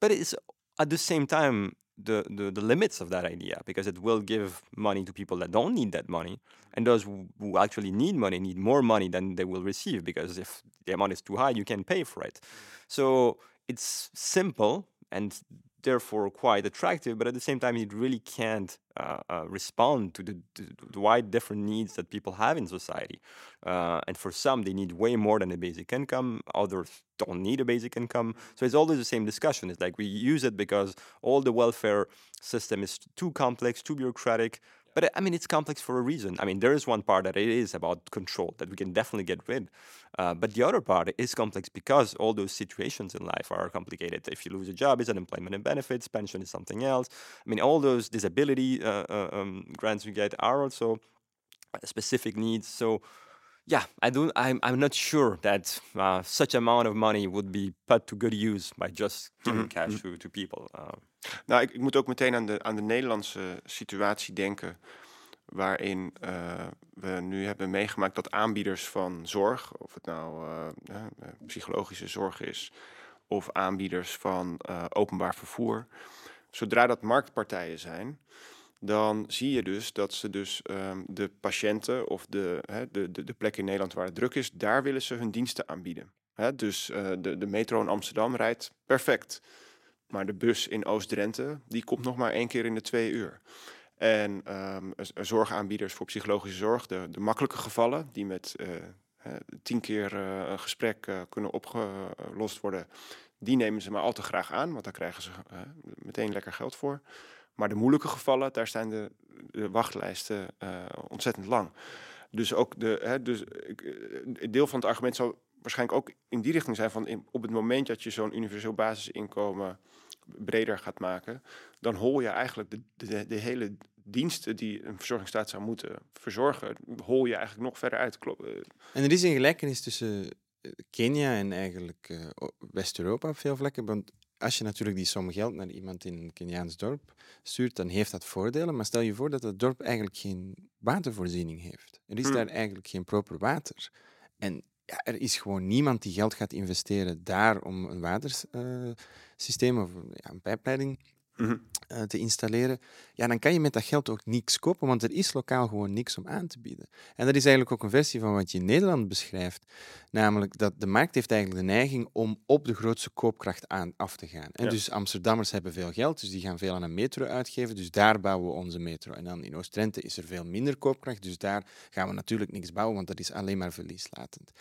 but it's at the same time the, the the limits of that idea because it will give money to people that don't need that money, and those who, actually need money need more money than they will receive because if the amount is too high, you can pay for it. Mm. So it's simple and therefore quite attractive, but at the same time, it really can't uh, uh, respond to the, to the wide different needs that people have in society. Uh, and for some, they need way more than a basic income. Others don't need a basic income. So it's always the same discussion. It's like we use it because all the welfare system is too complex, too bureaucratic. But I mean, it's complex for a reason. I mean, there is one part that it is about control that we can definitely get rid. Uh, but the other part is complex because all those situations in life are complicated. If you lose a job, it's unemployment and benefits. Pension is something else. I mean, all those disability uh, uh, um, grants you get are also specific needs. So, yeah, I don't. I'm. I'm not sure that uh, such amount of money would be put to good use by just giving cash to, to people. Uh, Nou, ik, ik moet ook meteen aan de, aan de Nederlandse situatie denken. Waarin eh, we nu hebben meegemaakt dat aanbieders van zorg, of het nou eh, eh, psychologische zorg is, of aanbieders van openbaar vervoer, zodra dat marktpartijen zijn, dan zie je dus dat ze dus ehm, de patiënten of de, de, de, de plek in Nederland waar het druk is, daar willen ze hun diensten aanbieden. Dus eh, de, de metro in Amsterdam rijdt perfect. Maar de bus in Oost-Drenthe, die komt nog maar één keer in de twee uur. En ehm, zorgaanbieders voor psychologische zorg, de, de makkelijke gevallen, die met eh, tien keer eh, een gesprek kunnen opgelost worden, die nemen ze maar al te graag aan, want daar krijgen ze meteen lekker geld voor. Maar de moeilijke gevallen, daar zijn de, de wachtlijsten eh, ontzettend lang. Dus ook de, hè, dus, eh, deel van het argument zal waarschijnlijk ook in die richting zijn van op het moment dat je zo'n universeel basisinkomen breder gaat maken, dan hol je eigenlijk de, de, hele diensten die een verzorgingsstaat zou moeten verzorgen, hol je eigenlijk nog verder uit. Eh, En er is een gelijkenis tussen Kenia en eigenlijk West-Europa op veel vlakken. Want als je natuurlijk die som geld naar iemand in een Keniaans dorp stuurt, dan heeft dat voordelen. Maar stel je voor dat het dorp eigenlijk geen watervoorziening heeft. Er is Hmm. daar eigenlijk geen proper water. En ja, er is gewoon niemand die geld gaat investeren daar om een watersysteem of een- ja, een pijpleiding Mhm. eh, te installeren, ja, dan kan je met dat geld ook niks kopen, want er is lokaal gewoon niks om aan te bieden. En dat is eigenlijk ook een versie van wat je in Nederland beschrijft, namelijk dat de markt heeft eigenlijk de neiging om op de grootste koopkracht aan af te gaan. En Ja. Dus Amsterdammers hebben veel geld, dus die gaan veel aan een metro uitgeven, dus daar bouwen we onze metro. En dan in Oost-Drenthe is er veel minder koopkracht, dus daar gaan we natuurlijk niks bouwen, want dat is alleen maar verlieslatend.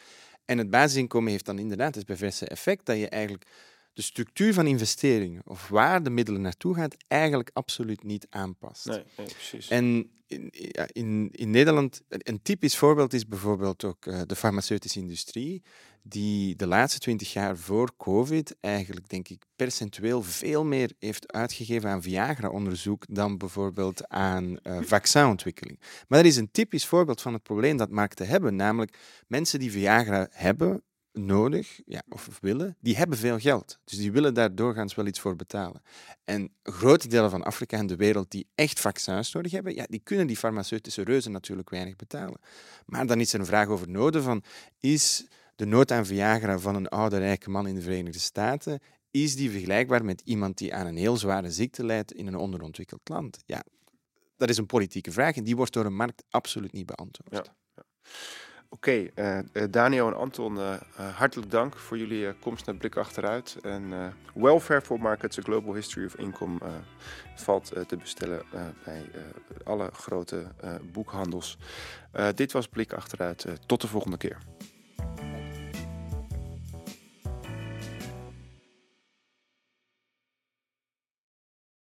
En het basisinkomen heeft dan inderdaad het perverse effect dat je eigenlijk de structuur van investeringen of waar de middelen naartoe gaat, eigenlijk absoluut niet aanpast. nee, nee, precies. En in, in, in Nederland, een een typisch voorbeeld is bijvoorbeeld ook eh, de farmaceutische industrie, die de laatste twintig jaar voor COVID eigenlijk, denk ik, percentueel veel meer heeft uitgegeven aan Viagra-onderzoek dan bijvoorbeeld aan eh vaccinontwikkeling. Maar dat is een typisch voorbeeld van het probleem dat markten hebben, namelijk mensen die Viagra hebben, nodig ja, of willen, die hebben veel geld. Dus die willen daar doorgaans wel iets voor betalen. En grote delen van Afrika en de wereld die echt vaccins nodig hebben, ja, die kunnen die farmaceutische reuzen natuurlijk weinig betalen. Maar dan is er een vraag over noden van, is de nood aan Viagra van een oude rijke man in de Verenigde Staten, is die vergelijkbaar met iemand die aan een heel zware ziekte lijdt in een onderontwikkeld land? Ja, dat is een politieke vraag en die wordt door een markt absoluut niet beantwoord. Ja. Oké, eh, eh, Daniel en Anton, eh, hartelijk dank voor jullie komst naar Blik Achteruit. En Welfare for Markets, A Global History of Income, valt te bestellen bij alle grote boekhandels. Dit was Blik Achteruit. Tot de volgende keer.